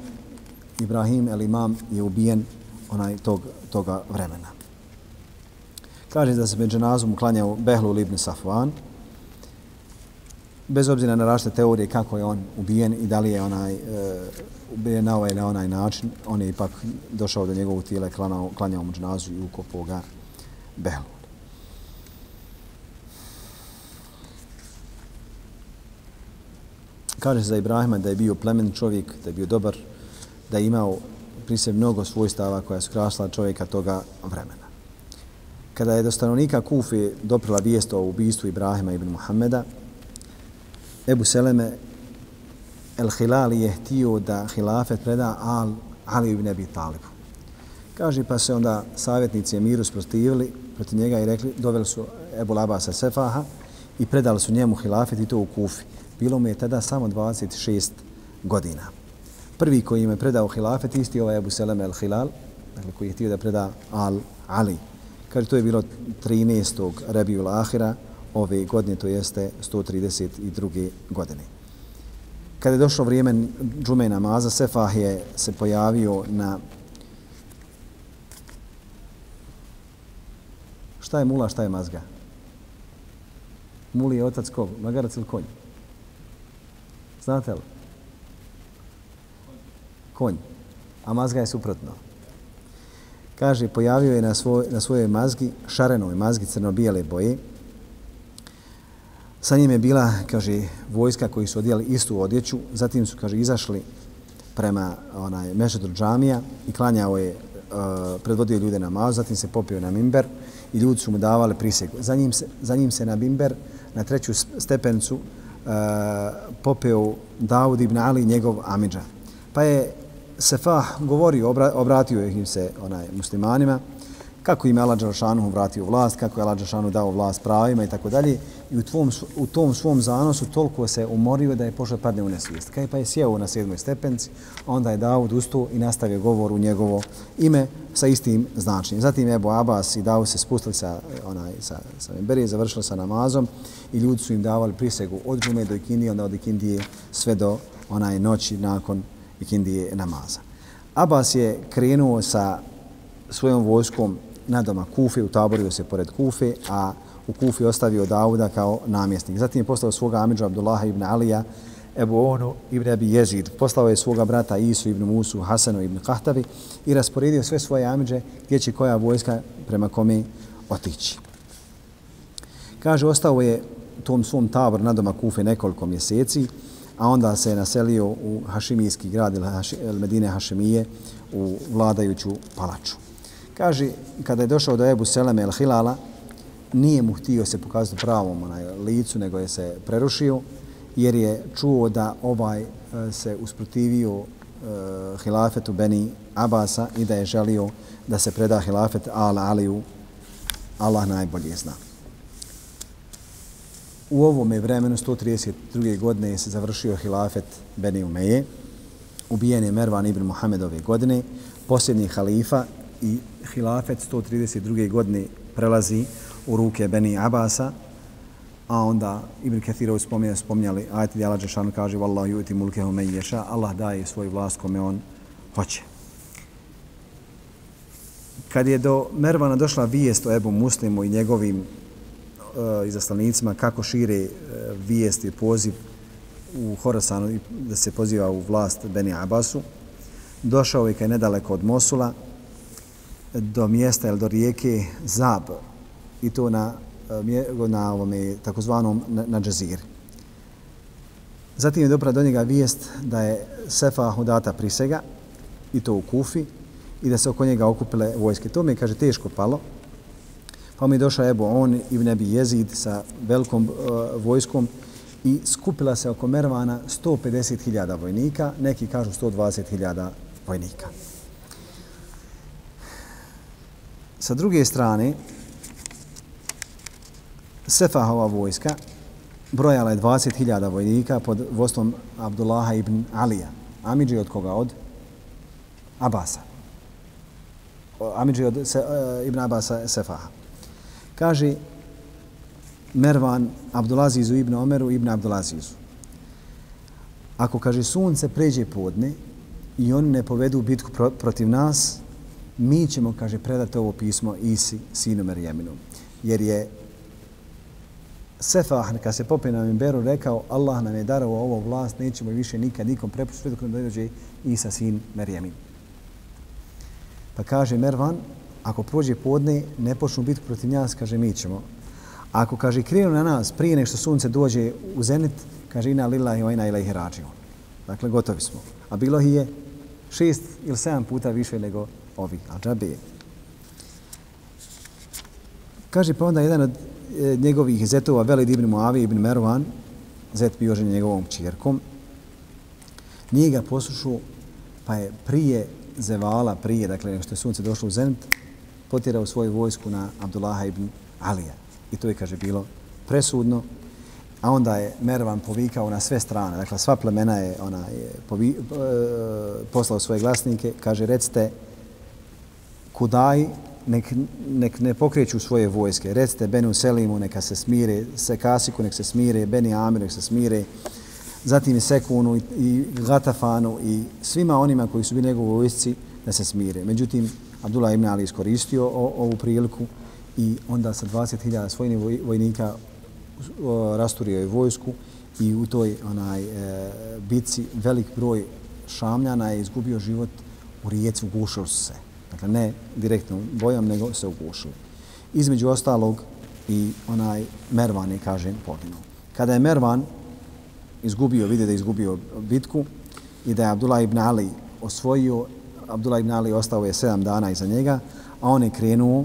Speaker 2: Ibrahim el Imam je ubijen onaj tog, toga vremena. Kaže da se među nazvom uklanjao Behlu ibn Safvan, bez obzira na rašte teorije kako je on ubijen i da li je onaj e, ubijen na ovaj na onaj način, on je ipak došao do njegovog tijela i klanjao, klanjao mu džnazu i ukopo ga Behlu. Kaže za Ibrahima da je bio plemen čovjek, da je bio dobar, da je imao pri sebi mnogo svojstava koja su krasla čovjeka toga vremena. Kada je do stanovnika Kufi doprila vijest o ubistvu Ibrahima ibn Muhammeda, Ebu Seleme El Hilali je htio da hilafet preda Al Ali ibn Abi Talibu. Kaže pa se onda savjetnici Emiru sprotivili protiv njega i rekli, doveli su Ebu Labasa Sefaha i predali su njemu hilafet i to u Kufi Bilo mu je tada samo 26 godina. Prvi koji im je predao hilafet isti ovaj Abu Seleme al-Hilal, dakle koji je htio da preda al-Ali. Kaže, to je bilo 13. Rebiju Ahira ove godine, to jeste 132. godine. Kada je došlo vrijeme džume namaza, Sefah je se pojavio na Šta je mula, šta je mazga? Muli je otac kog? Magarac ili konj? Znate li? Konj. A mazga je suprotno. Kaže, pojavio je na, svoj, na svojoj mazgi, šarenoj mazgi crno-bijele boje. Sa njim je bila, kaže, vojska koji su odijeli istu odjeću. Zatim su, kaže, izašli prema onaj Mešetul džamija i klanjao je, e, predvodio ljude na maz, zatim se popio na mimber i ljudi su mu davali prisegu. Za njim se, za njim se na mimber, na treću stepencu, E, popeo Daud ibn Ali, njegov amidža. Pa je Sefah govorio, obratio je im se onaj muslimanima, kako im je Allah vratio vlast, kako je Allah Đalšanu dao vlast pravima i tako dalje. I u, tvom, u tom svom zanosu toliko se umorio da je pošao padne u nesvijest. Kaj pa je sjeo na sedmoj stepenci, onda je Davud ustao i nastavio govor u njegovo ime sa istim značenjem. Zatim Ebu Abbas i Davud se spustili sa, onaj, sa, sa Emberije, završili sa namazom i ljudi su im davali prisegu od džume do ikindije, onda od ikindije sve do onaj noći nakon ikindije namaza. Abbas je krenuo sa svojom vojskom na doma Kufe, utaborio se pored Kufe, a u Kufi ostavio Dauda kao namjesnik. Zatim je poslao svoga Amidža Abdullaha ibn Alija, Ebu Onu ibn Abi Jezid. Poslao je svoga brata Isu ibn Musu, Hasanu ibn Kahtavi i rasporedio sve svoje Amidže gdje će koja vojska prema kome otići. Kaže, ostao je tom svom taboru na doma Kufe nekoliko mjeseci, a onda se je naselio u Hašimijski grad ili Medine Hašimije u vladajuću palaču. Kaže, kada je došao do Ebu Seleme el Hilala, nije mu htio se pokazati pravom onaj licu, nego je se prerušio, jer je čuo da ovaj e, se usprotivio uh, hilafetu Beni Abasa i da je želio da se preda hilafet Al Aliju, Allah najbolje zna. U ovom je vremenu 132. godine se završio hilafet Beni Umeje. Ubijen je Mervan ibn Muhammed ove godine, posljednji halifa i hilafet 132. godine prelazi u ruke Beni Abasa, a onda Ibn Kathirov spominje, spominjali ajte gdje Allah Đešanu kaže Wallahu yuti mulkehu men ješa, Allah daje svoj vlast kome on hoće. Kad je do Mervana došla vijest o Ebu Muslimu i njegovim e, izaslanicima kako šire e, vijest i poziv u Horasanu da se poziva u vlast Beni Abasu, došao je kaj nedaleko od Mosula, do mjesta ili do rijeke Zab i to na, eh, na ovome takozvanom na, na džaziri. Zatim je dobra do njega vijest da je Sefa Hudata prisega i to u Kufi i da se oko njega okupile vojske. To mi je, kaže, teško palo. Pa mi je došao Ebu On i Nebi Jezid sa velikom uh, vojskom i skupila se oko Mervana 150.000 vojnika, neki kažu 120.000 vojnika. Sa druge strane, Sefahova vojska brojala je 20.000 vojnika pod vodstvom Abdullaha ibn Alija. Amidži od koga? Od Abasa. Amidži od se, uh, ibn Abasa Sefaha. Kaže Mervan Abdulazizu ibn Omeru ibn Abdulazizu. Ako, kaže, sunce pređe podne i oni ne povedu bitku protiv nas, mi ćemo, kaže, predati ovo pismo Isi, sinu Merjeminu. Jer je Sefah, kad se popije na Mimberu, rekao Allah nam je darovo ovo vlast, nećemo više nikad nikom prepustiti dok ne dođe Isa, sin Merjemin. Pa kaže Mervan, ako prođe podne, ne počnu biti protiv nas, kaže mi ćemo. Ako, kaže, krenu na nas prije nek što sunce dođe u zenit, kaže ina lillahi wa ina ilaihi rađion. Dakle, gotovi smo. A bilo je šest ili sedam puta više nego ovi, a džabe Kaže pa onda jedan od Eh, njegovih zetova, Velid ibn Muavi ibn Mervan, zet bio žen njegovom čirkom, nije ga poslušao, pa je prije zevala, prije, dakle, što je sunce došlo u zenit, potjerao svoju vojsku na Abdullaha ibn Alija. I to je, kaže, bilo presudno. a onda je Mervan povikao na sve strane, dakle sva plemena je, ona je povi, e, poslao svoje glasnike, kaže recite Kudaj nek, nek ne pokreću svoje vojske, recite Benu Selimu neka se smire, Sekasiku nek se smire, Beni Amiru nek se smire, zatim i Sekunu i, i Gatafanu i svima onima koji su bili njegovi vojsci da se smire. Međutim, Abdullah ibn Ali iskoristio o, ovu priliku i onda sa 20.000 svojnih vojnika rasturio je vojsku i u toj onaj e, bitci velik broj šamljana je izgubio život u rijeci, ugušili su se. Dakle, ne direktno bojom, nego se ugušili. Između ostalog i onaj Mervan je, kažem, poginuo. Kada je Mervan izgubio, vide da je izgubio bitku i da je Abdullah ibn Ali osvojio, Abdullah ibn Ali ostao je sedam dana iza njega, a on je krenuo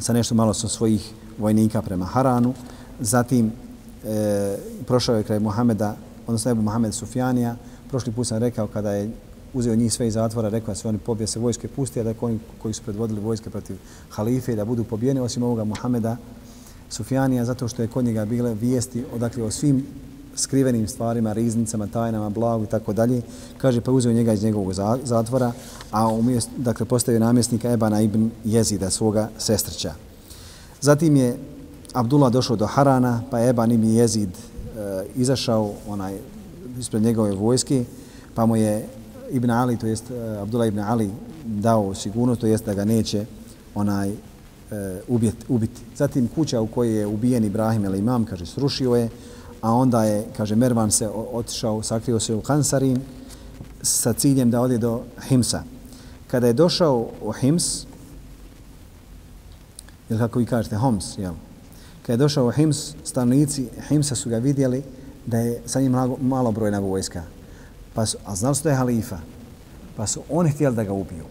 Speaker 2: sa nešto malo sa svojih vojnika prema Haranu, Zatim e, prošao je kraj Muhameda, odnosno Ebu Muhammed Sufjanija. Prošli put sam rekao kada je uzeo njih sve iz zatvora, rekao da se oni pobije se vojske pusti, a da oni koji su predvodili vojske protiv halife da budu pobijeni, osim ovoga Muhameda Sufjanija, zato što je kod njega bile vijesti odakle o svim skrivenim stvarima, riznicama, tajnama, blagu i tako dalje. Kaže, pa uzeo njega iz njegovog zatvora, a umjesto, dakle, postavio namjesnika Ebana ibn Jezida, svoga sestrća. Zatim je Abdullah došao do Harana, pa je Eban ibn Jezid e, izašao onaj ispred njegove vojske, pa mu je Ibn Ali, to jest e, Abdullah ibn Ali dao sigurnost, to jest da ga neće onaj e, ubiti, ubiti. Zatim kuća u kojoj je ubijen Ibrahim ili imam, kaže, srušio je, a onda je, kaže, Mervan se otišao, sakrio se u Hansarin sa ciljem da ode do Himsa. Kada je došao u Hims, ili kako vi kažete, Homs, jel? Kada je došao u Hims, stanovnici Himsa su ga vidjeli da je sa njim malo brojna vojska. Pa su, a znali su da je halifa. Pa su oni htjeli da ga ubiju.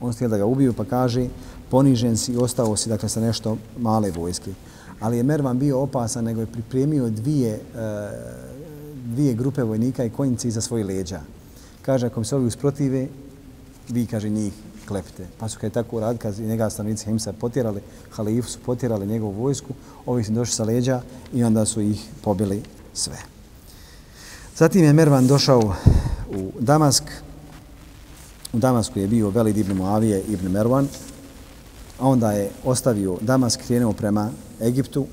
Speaker 2: Oni htjeli da ga ubiju pa kaže ponižen si i ostao si dakle, sa nešto male vojske. Ali je Mervan bio opasan nego je pripremio dvije, e, dvije grupe vojnika i konjice iza svojih leđa. Kaže, ako mi se ovi usprotive, vi, kaže, njih klepite. Pa su kada tako radi, kad njega stanovnici Himsa potjerali, halifu su potjerali njegovu vojsku, ovi su došli sa leđa i onda su ih pobili sve. Zatim je Mervan došao u Damask. U Damasku je bio Velid ibn Muavije ibn Mervan, a onda je ostavio Damask, krenuo prema Egiptu,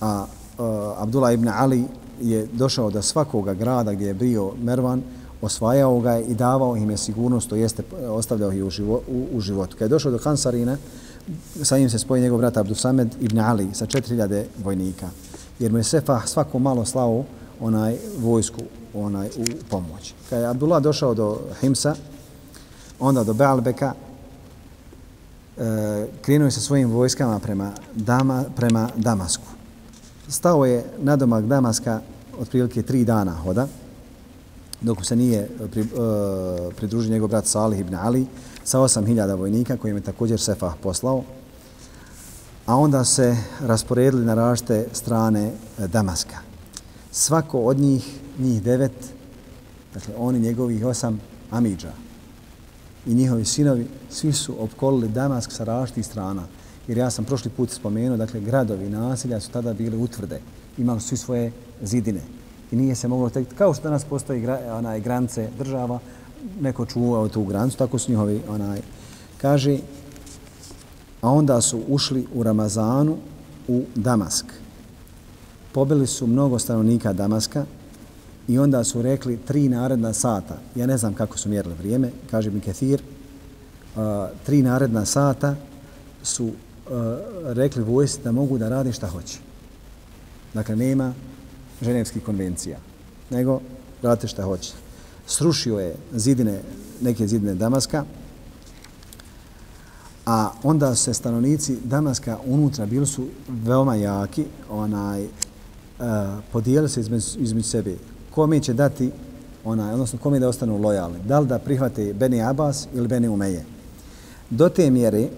Speaker 2: a uh, Abdullah ibn Ali je došao do svakoga grada gdje je bio Mervan, osvajao ga i davao im je sigurnost, to jeste e, ostavljao ih u, živo, u, u životu. Kad je došao do Hansarina, sa njim se spoji njegov brat Abdusamed ibn Ali sa 4000 vojnika. Jer mu je Sefah svako malo slao onaj vojsku onaj u pomoć. Kad je Abdullah došao do Himsa, onda do Baalbeka, e, krenuo je sa svojim vojskama prema, Dama, prema Damasku. Stao je na domak Damaska otprilike tri dana hoda, dok se nije e, pri, uh, pridružio njegov brat Salih ibn Ali sa 8000 vojnika kojim je također Sefah poslao. A onda se rasporedili na različite strane e, Damaska. Svako od njih, njih devet, dakle oni njegovih osam Amidža i njihovi sinovi, svi su opkolili Damask sa različitih strana. Jer ja sam prošli put spomenuo, dakle gradovi i nasilja su tada bili utvrde. Imali su svoje zidine i nije se moglo tek kao što danas postoji gra, onaj grance država neko čuvao tu grancu, tako su njihovi onaj kaže a onda su ušli u Ramazanu u Damask pobili su mnogo stanovnika Damaska i onda su rekli tri naredna sata. Ja ne znam kako su mjerili vrijeme kaže mi Kethir uh, tri naredna sata su uh, rekli vojsi da mogu da radi šta hoće. Dakle nema ženevskih konvencija, nego radite šta hoće. Srušio je zidine, neke zidine Damaska, a onda se stanovnici Damaska unutra bili su veoma jaki, onaj, E, podijeli se između, između sebe. Kome će dati, onaj, odnosno kome da ostanu lojalni? Da li da prihvate Beni Abbas ili Beni Umeje? Do te mjere,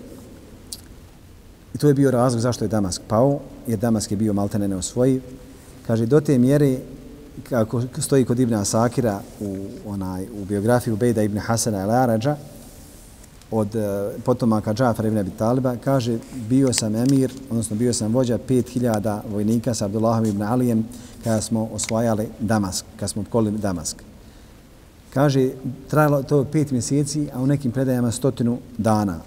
Speaker 2: i to je bio razlog zašto je Damask pao, jer Damask je bio maltene neosvojiv, Kaže, do te mjere, kako stoji kod Ibn Asakira u, onaj, u biografiju Bejda Ibn Hasana al Arađa, od e, potomaka Džafara ibn Abi Taliba, kaže bio sam emir, odnosno bio sam vođa 5000 vojnika sa Abdullahom ibn Alijem kada smo osvajali Damask, kada smo opkolili Damask. Kaže, trajalo to pet mjeseci, a u nekim predajama stotinu dana.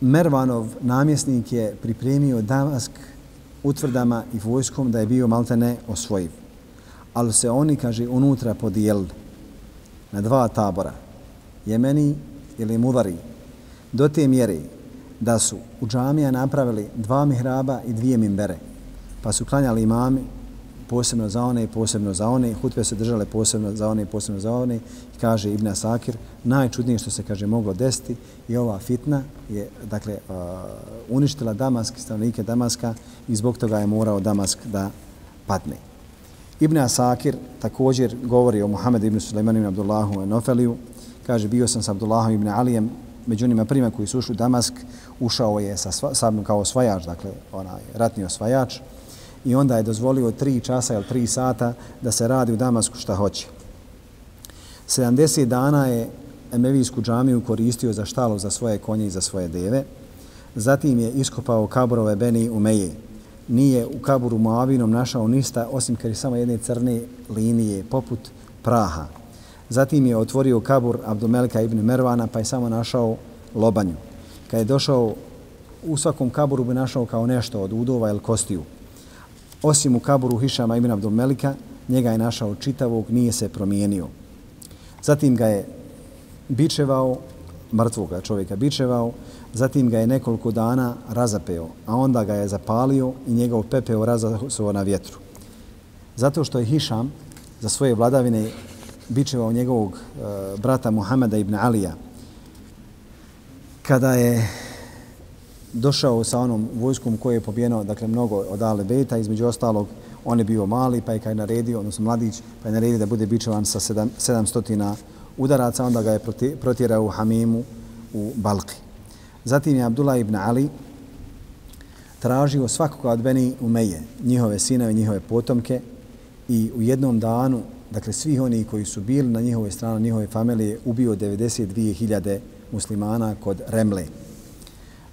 Speaker 2: Mervanov namjesnik je pripremio Damask utvrdama i vojskom da je bio maltene osvojiv. Ali se oni, kaže, unutra podijelili na dva tabora, Jemeni ili Muvari, do te mjere da su u džamija napravili dva mihraba i dvije mimbere, pa su klanjali imami posebno za one i posebno za one, hutbe se držale posebno za one i posebno za one, i kaže Ibn Asakir, najčudnije što se kaže moglo desiti i ova fitna je dakle uh, uništila Damask, stanovnike Damaska i zbog toga je morao Damask da padne. Ibn Asakir također govori o Muhammedu ibn Suleimanu ibn Abdullahu Nofeliju, kaže bio sam sa Abdullahom ibn Alijem, među onima prima koji su ušli u Damask, ušao je sa, sa kao osvajač, dakle onaj ratni osvajač, i onda je dozvolio tri časa ili tri sata da se radi u Damasku šta hoće. 70 dana je Emevijsku džamiju koristio za štalu za svoje konje i za svoje deve. Zatim je iskopao kaburove Beni Umeje. Nije u kaburu Moavinom našao ništa osim kad je samo jedne crne linije poput praha. Zatim je otvorio kabur Abdumelika ibn Mervana pa je samo našao lobanju. Kad je došao u svakom kaburu bi našao kao nešto od udova ili kostiju. Osim u kaburu Hišama ibn Abdumelika, njega je našao čitavog, nije se promijenio. Zatim ga je bičevao, mrtvog čovjeka bičevao, zatim ga je nekoliko dana razapeo, a onda ga je zapalio i njegov pepeo razasuo na vjetru. Zato što je Hišam za svoje vladavine bičevao njegovog e, brata Muhameda ibn Alija, kada je došao sa onom vojskom koje je pobijeno, dakle, mnogo od Ale Bejta, između ostalog, on je bio mali, pa je kaj naredio, odnosno mladić, pa je naredio da bude bičevan sa 700 udaraca, onda ga je protjerao u Hamimu u Balki. Zatim je Abdullah ibn Ali tražio svakoga od Beni Umeje, njihove sinove, njihove potomke i u jednom danu, dakle svi oni koji su bili na njihovoj strani, njihove familije, ubio 92.000 muslimana kod Remle.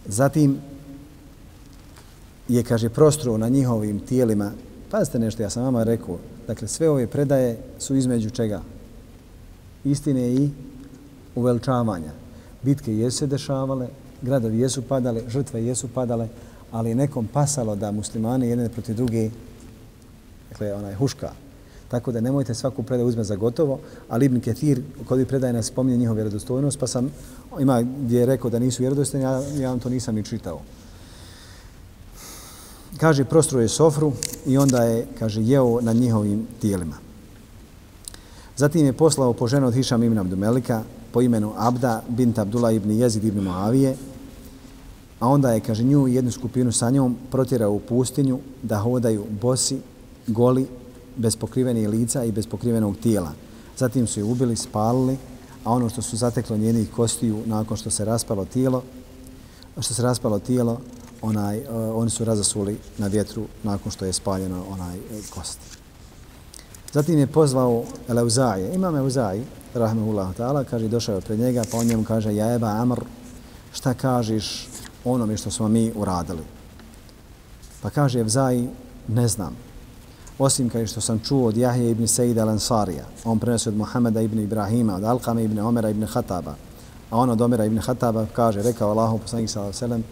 Speaker 2: Zatim je, kaže, prostro na njihovim tijelima. Pazite nešto, ja sam vama rekao. Dakle, sve ove predaje su između čega? Istine i uveličavanja. Bitke jesu se dešavale, gradovi jesu padale, žrtve jesu padale, ali nekom pasalo da muslimani jedne protiv druge, dakle, onaj huška. Tako da nemojte svaku predaju uzme za gotovo, ali Ibn Ketir, kod predaje nas spominje njihov vjerodostojnost, pa sam ima gdje je rekao da nisu vjerodostojni, ja, ja vam to nisam ni čitao. Kaže, prostroje sofru i onda je, kaže, jeo na njihovim tijelima. Zatim je poslao po ženu od Hišam ibn Abdumelika po imenu Abda bint Abdullah ibn Jezid ibn Muavije, a onda je, kaže, nju i jednu skupinu sa njom protjerao u pustinju da hodaju bosi, goli, bez pokrivenih lica i bez pokrivenog tijela. Zatim su je ubili, spalili, a ono što su zateklo njenih kostiju nakon što se raspalo tijelo, što se raspalo tijelo, onaj, e, oni su razasuli na vjetru nakon što je spaljeno onaj e, kost. Zatim je pozvao Eleuzaje. Imam Eleuzaje, rahmehullahu ta'ala, kaže, došao je pred njega, pa on njemu kaže, ja eba Amr, šta kažeš onome što smo mi uradili? Pa kaže Evzaji, ne znam osim kao što sam čuo od Jahje ibn Sejid al-Ansarija. On prenosi od Muhameda ibn Ibrahima, od Alkame ibn Omera ibn Hataba. A on od Omera ibn Hataba kaže, rekao Allahu poslanik sallallahu alejhi ve sellem: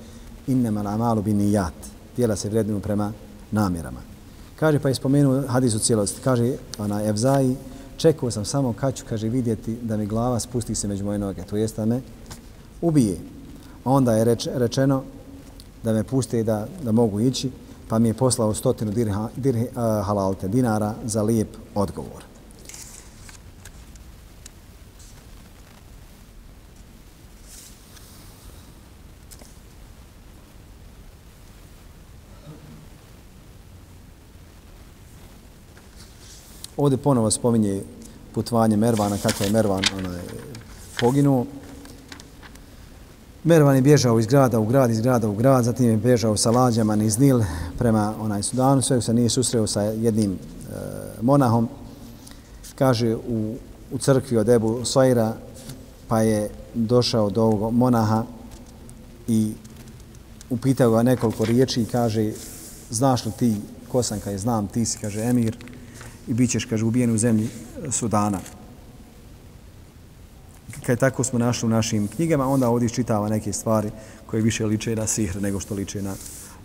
Speaker 2: "Innama al-a'malu binniyat." Djela se vrednuju prema namjerama. Kaže pa spomenuo hadis u cijelosti. Kaže ona Evzai, čekao sam samo kad ću kaže vidjeti da mi glava spusti se među moje noge, to jest da me ubije. A onda je reč, rečeno da me puste da, da mogu ići pa mi je poslao stotinu dirha, dirha, uh, halalte dinara za lijep odgovor. Ovdje ponovo spominje putovanje Mervana, kako je Mervan onaj, poginuo. Mervan je bježao iz grada u grad, iz grada u grad, zatim je bježao sa lađama niz Nil prema onaj Sudanu, sve se nije susreo sa jednim e, monahom. Kaže u, u crkvi od Ebu Soira pa je došao do ovog monaha i upitao ga nekoliko riječi i kaže znaš li ti ko sam kaže znam ti si kaže emir i bit ćeš kaže ubijen u zemlji Sudana Kaj tako smo našli u našim knjigama onda ovdje čitava neke stvari koje više liče na sihr nego što liče na,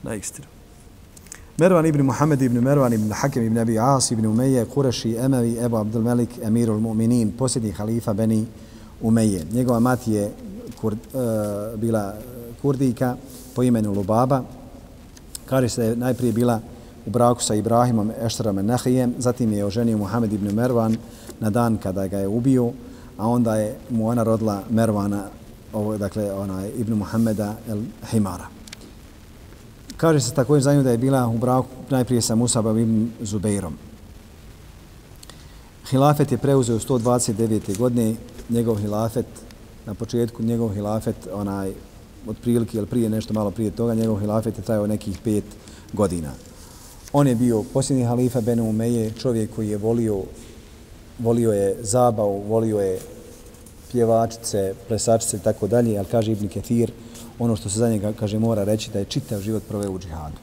Speaker 2: na istinu Mervan ibn Muhammed ibn Mervan ibn Hakem ibn Abi As ibn Umeje, Kureši, Emevi, Ebu Abdul Melik, Emirul Mu'minin, posljednji halifa Beni Umeje. Njegova mati je kur, uh, bila kurdika po imenu Lubaba. Kaže se da je najprije bila u braku sa Ibrahimom Eštarom Nahijem, zatim je oženio Muhammed ibn Mervan na dan kada ga je ubio, a onda je mu ona rodila Mervana, ovo, dakle, ona, ibn Muhammeda el Himara. Kaže se također za nju da je bila u braku najprije sa Musabom ibn Zubeirom. Hilafet je preuzeo 129. godine, njegov hilafet, na početku njegov hilafet, onaj, od prilike, ili prije nešto malo prije toga, njegov hilafet je trajao nekih pet godina. On je bio posljednji halifa Benu Umeje, čovjek koji je volio, volio je zabavu, volio je pjevačice, plesačice i tako dalje, ali kaže Ibn Ketir, ono što se za njega kaže mora reći da je čitav život proveo u džihadu.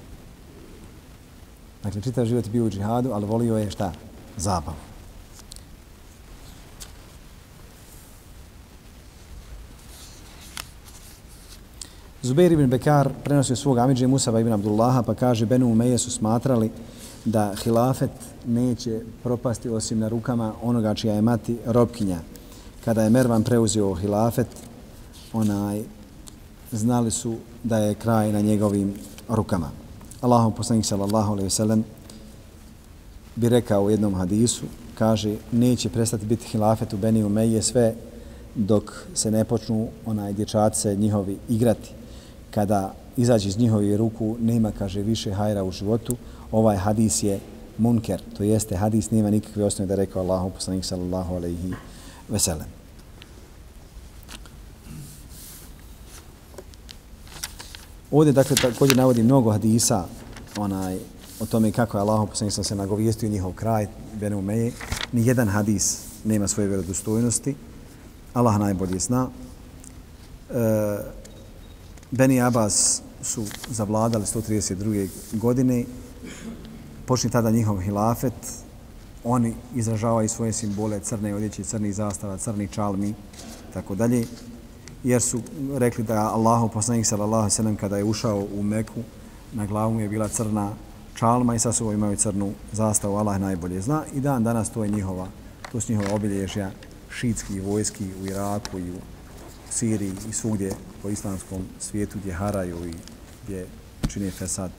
Speaker 2: Dakle, čitav život je bio u džihadu, ali volio je šta? Zabavu. Zubair ibn Bekar prenosio svog amidže Musaba ibn Abdullaha pa kaže Benu Umeje su smatrali da hilafet neće propasti osim na rukama onoga čija je mati robkinja. Kada je Mervan preuzio hilafet, onaj znali su da je kraj na njegovim rukama. Allahom poslanik sallallahu alaihi sallam bi rekao u jednom hadisu, kaže, neće prestati biti hilafet u Beni Umeje sve dok se ne počnu onaj dječace njihovi igrati. Kada izađe iz njihovi ruku, nema, kaže, više hajra u životu. Ovaj hadis je munker, to jeste hadis nema nikakve osnove da rekao Allahu poslanik sallallahu alaihi veselem. Ovdje, dakle, također navodi mnogo hadisa onaj, o tome kako je Allah poslanik sam se nagovijestio njihov kraj, Benu Umeje. Ni jedan hadis nema svoje vjerodostojnosti. Allah najbolje zna. E, Beni Abbas su zavladali 132. godine počne tada njihov hilafet. Oni izražavaju svoje simbole crne odjeće, crnih zastava, crnih čalmi, tako dalje jer su rekli da Allahu poslanik sallallahu alejhi ve sellem kada je ušao u Meku na glavu mu je bila crna čalma i sa sobom imaju crnu zastavu Allah najbolje zna i dan danas to je njihova to su njihova obilježja šiitski vojski u Iraku i u Siriji i svugdje po islamskom svijetu gdje haraju i gdje čini fesad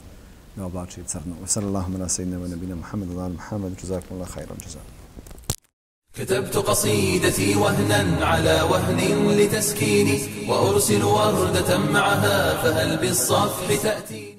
Speaker 2: da oblači crno. Sallallahu alaihi wa sallam, nabina Muhammedu, ala Muhammedu, jazakum Allah, khairan, jazakum.
Speaker 1: كتبت قصيدتي وهنا على وهن لتسكيني وأرسل وردة معها فهل بالصفح تأتيني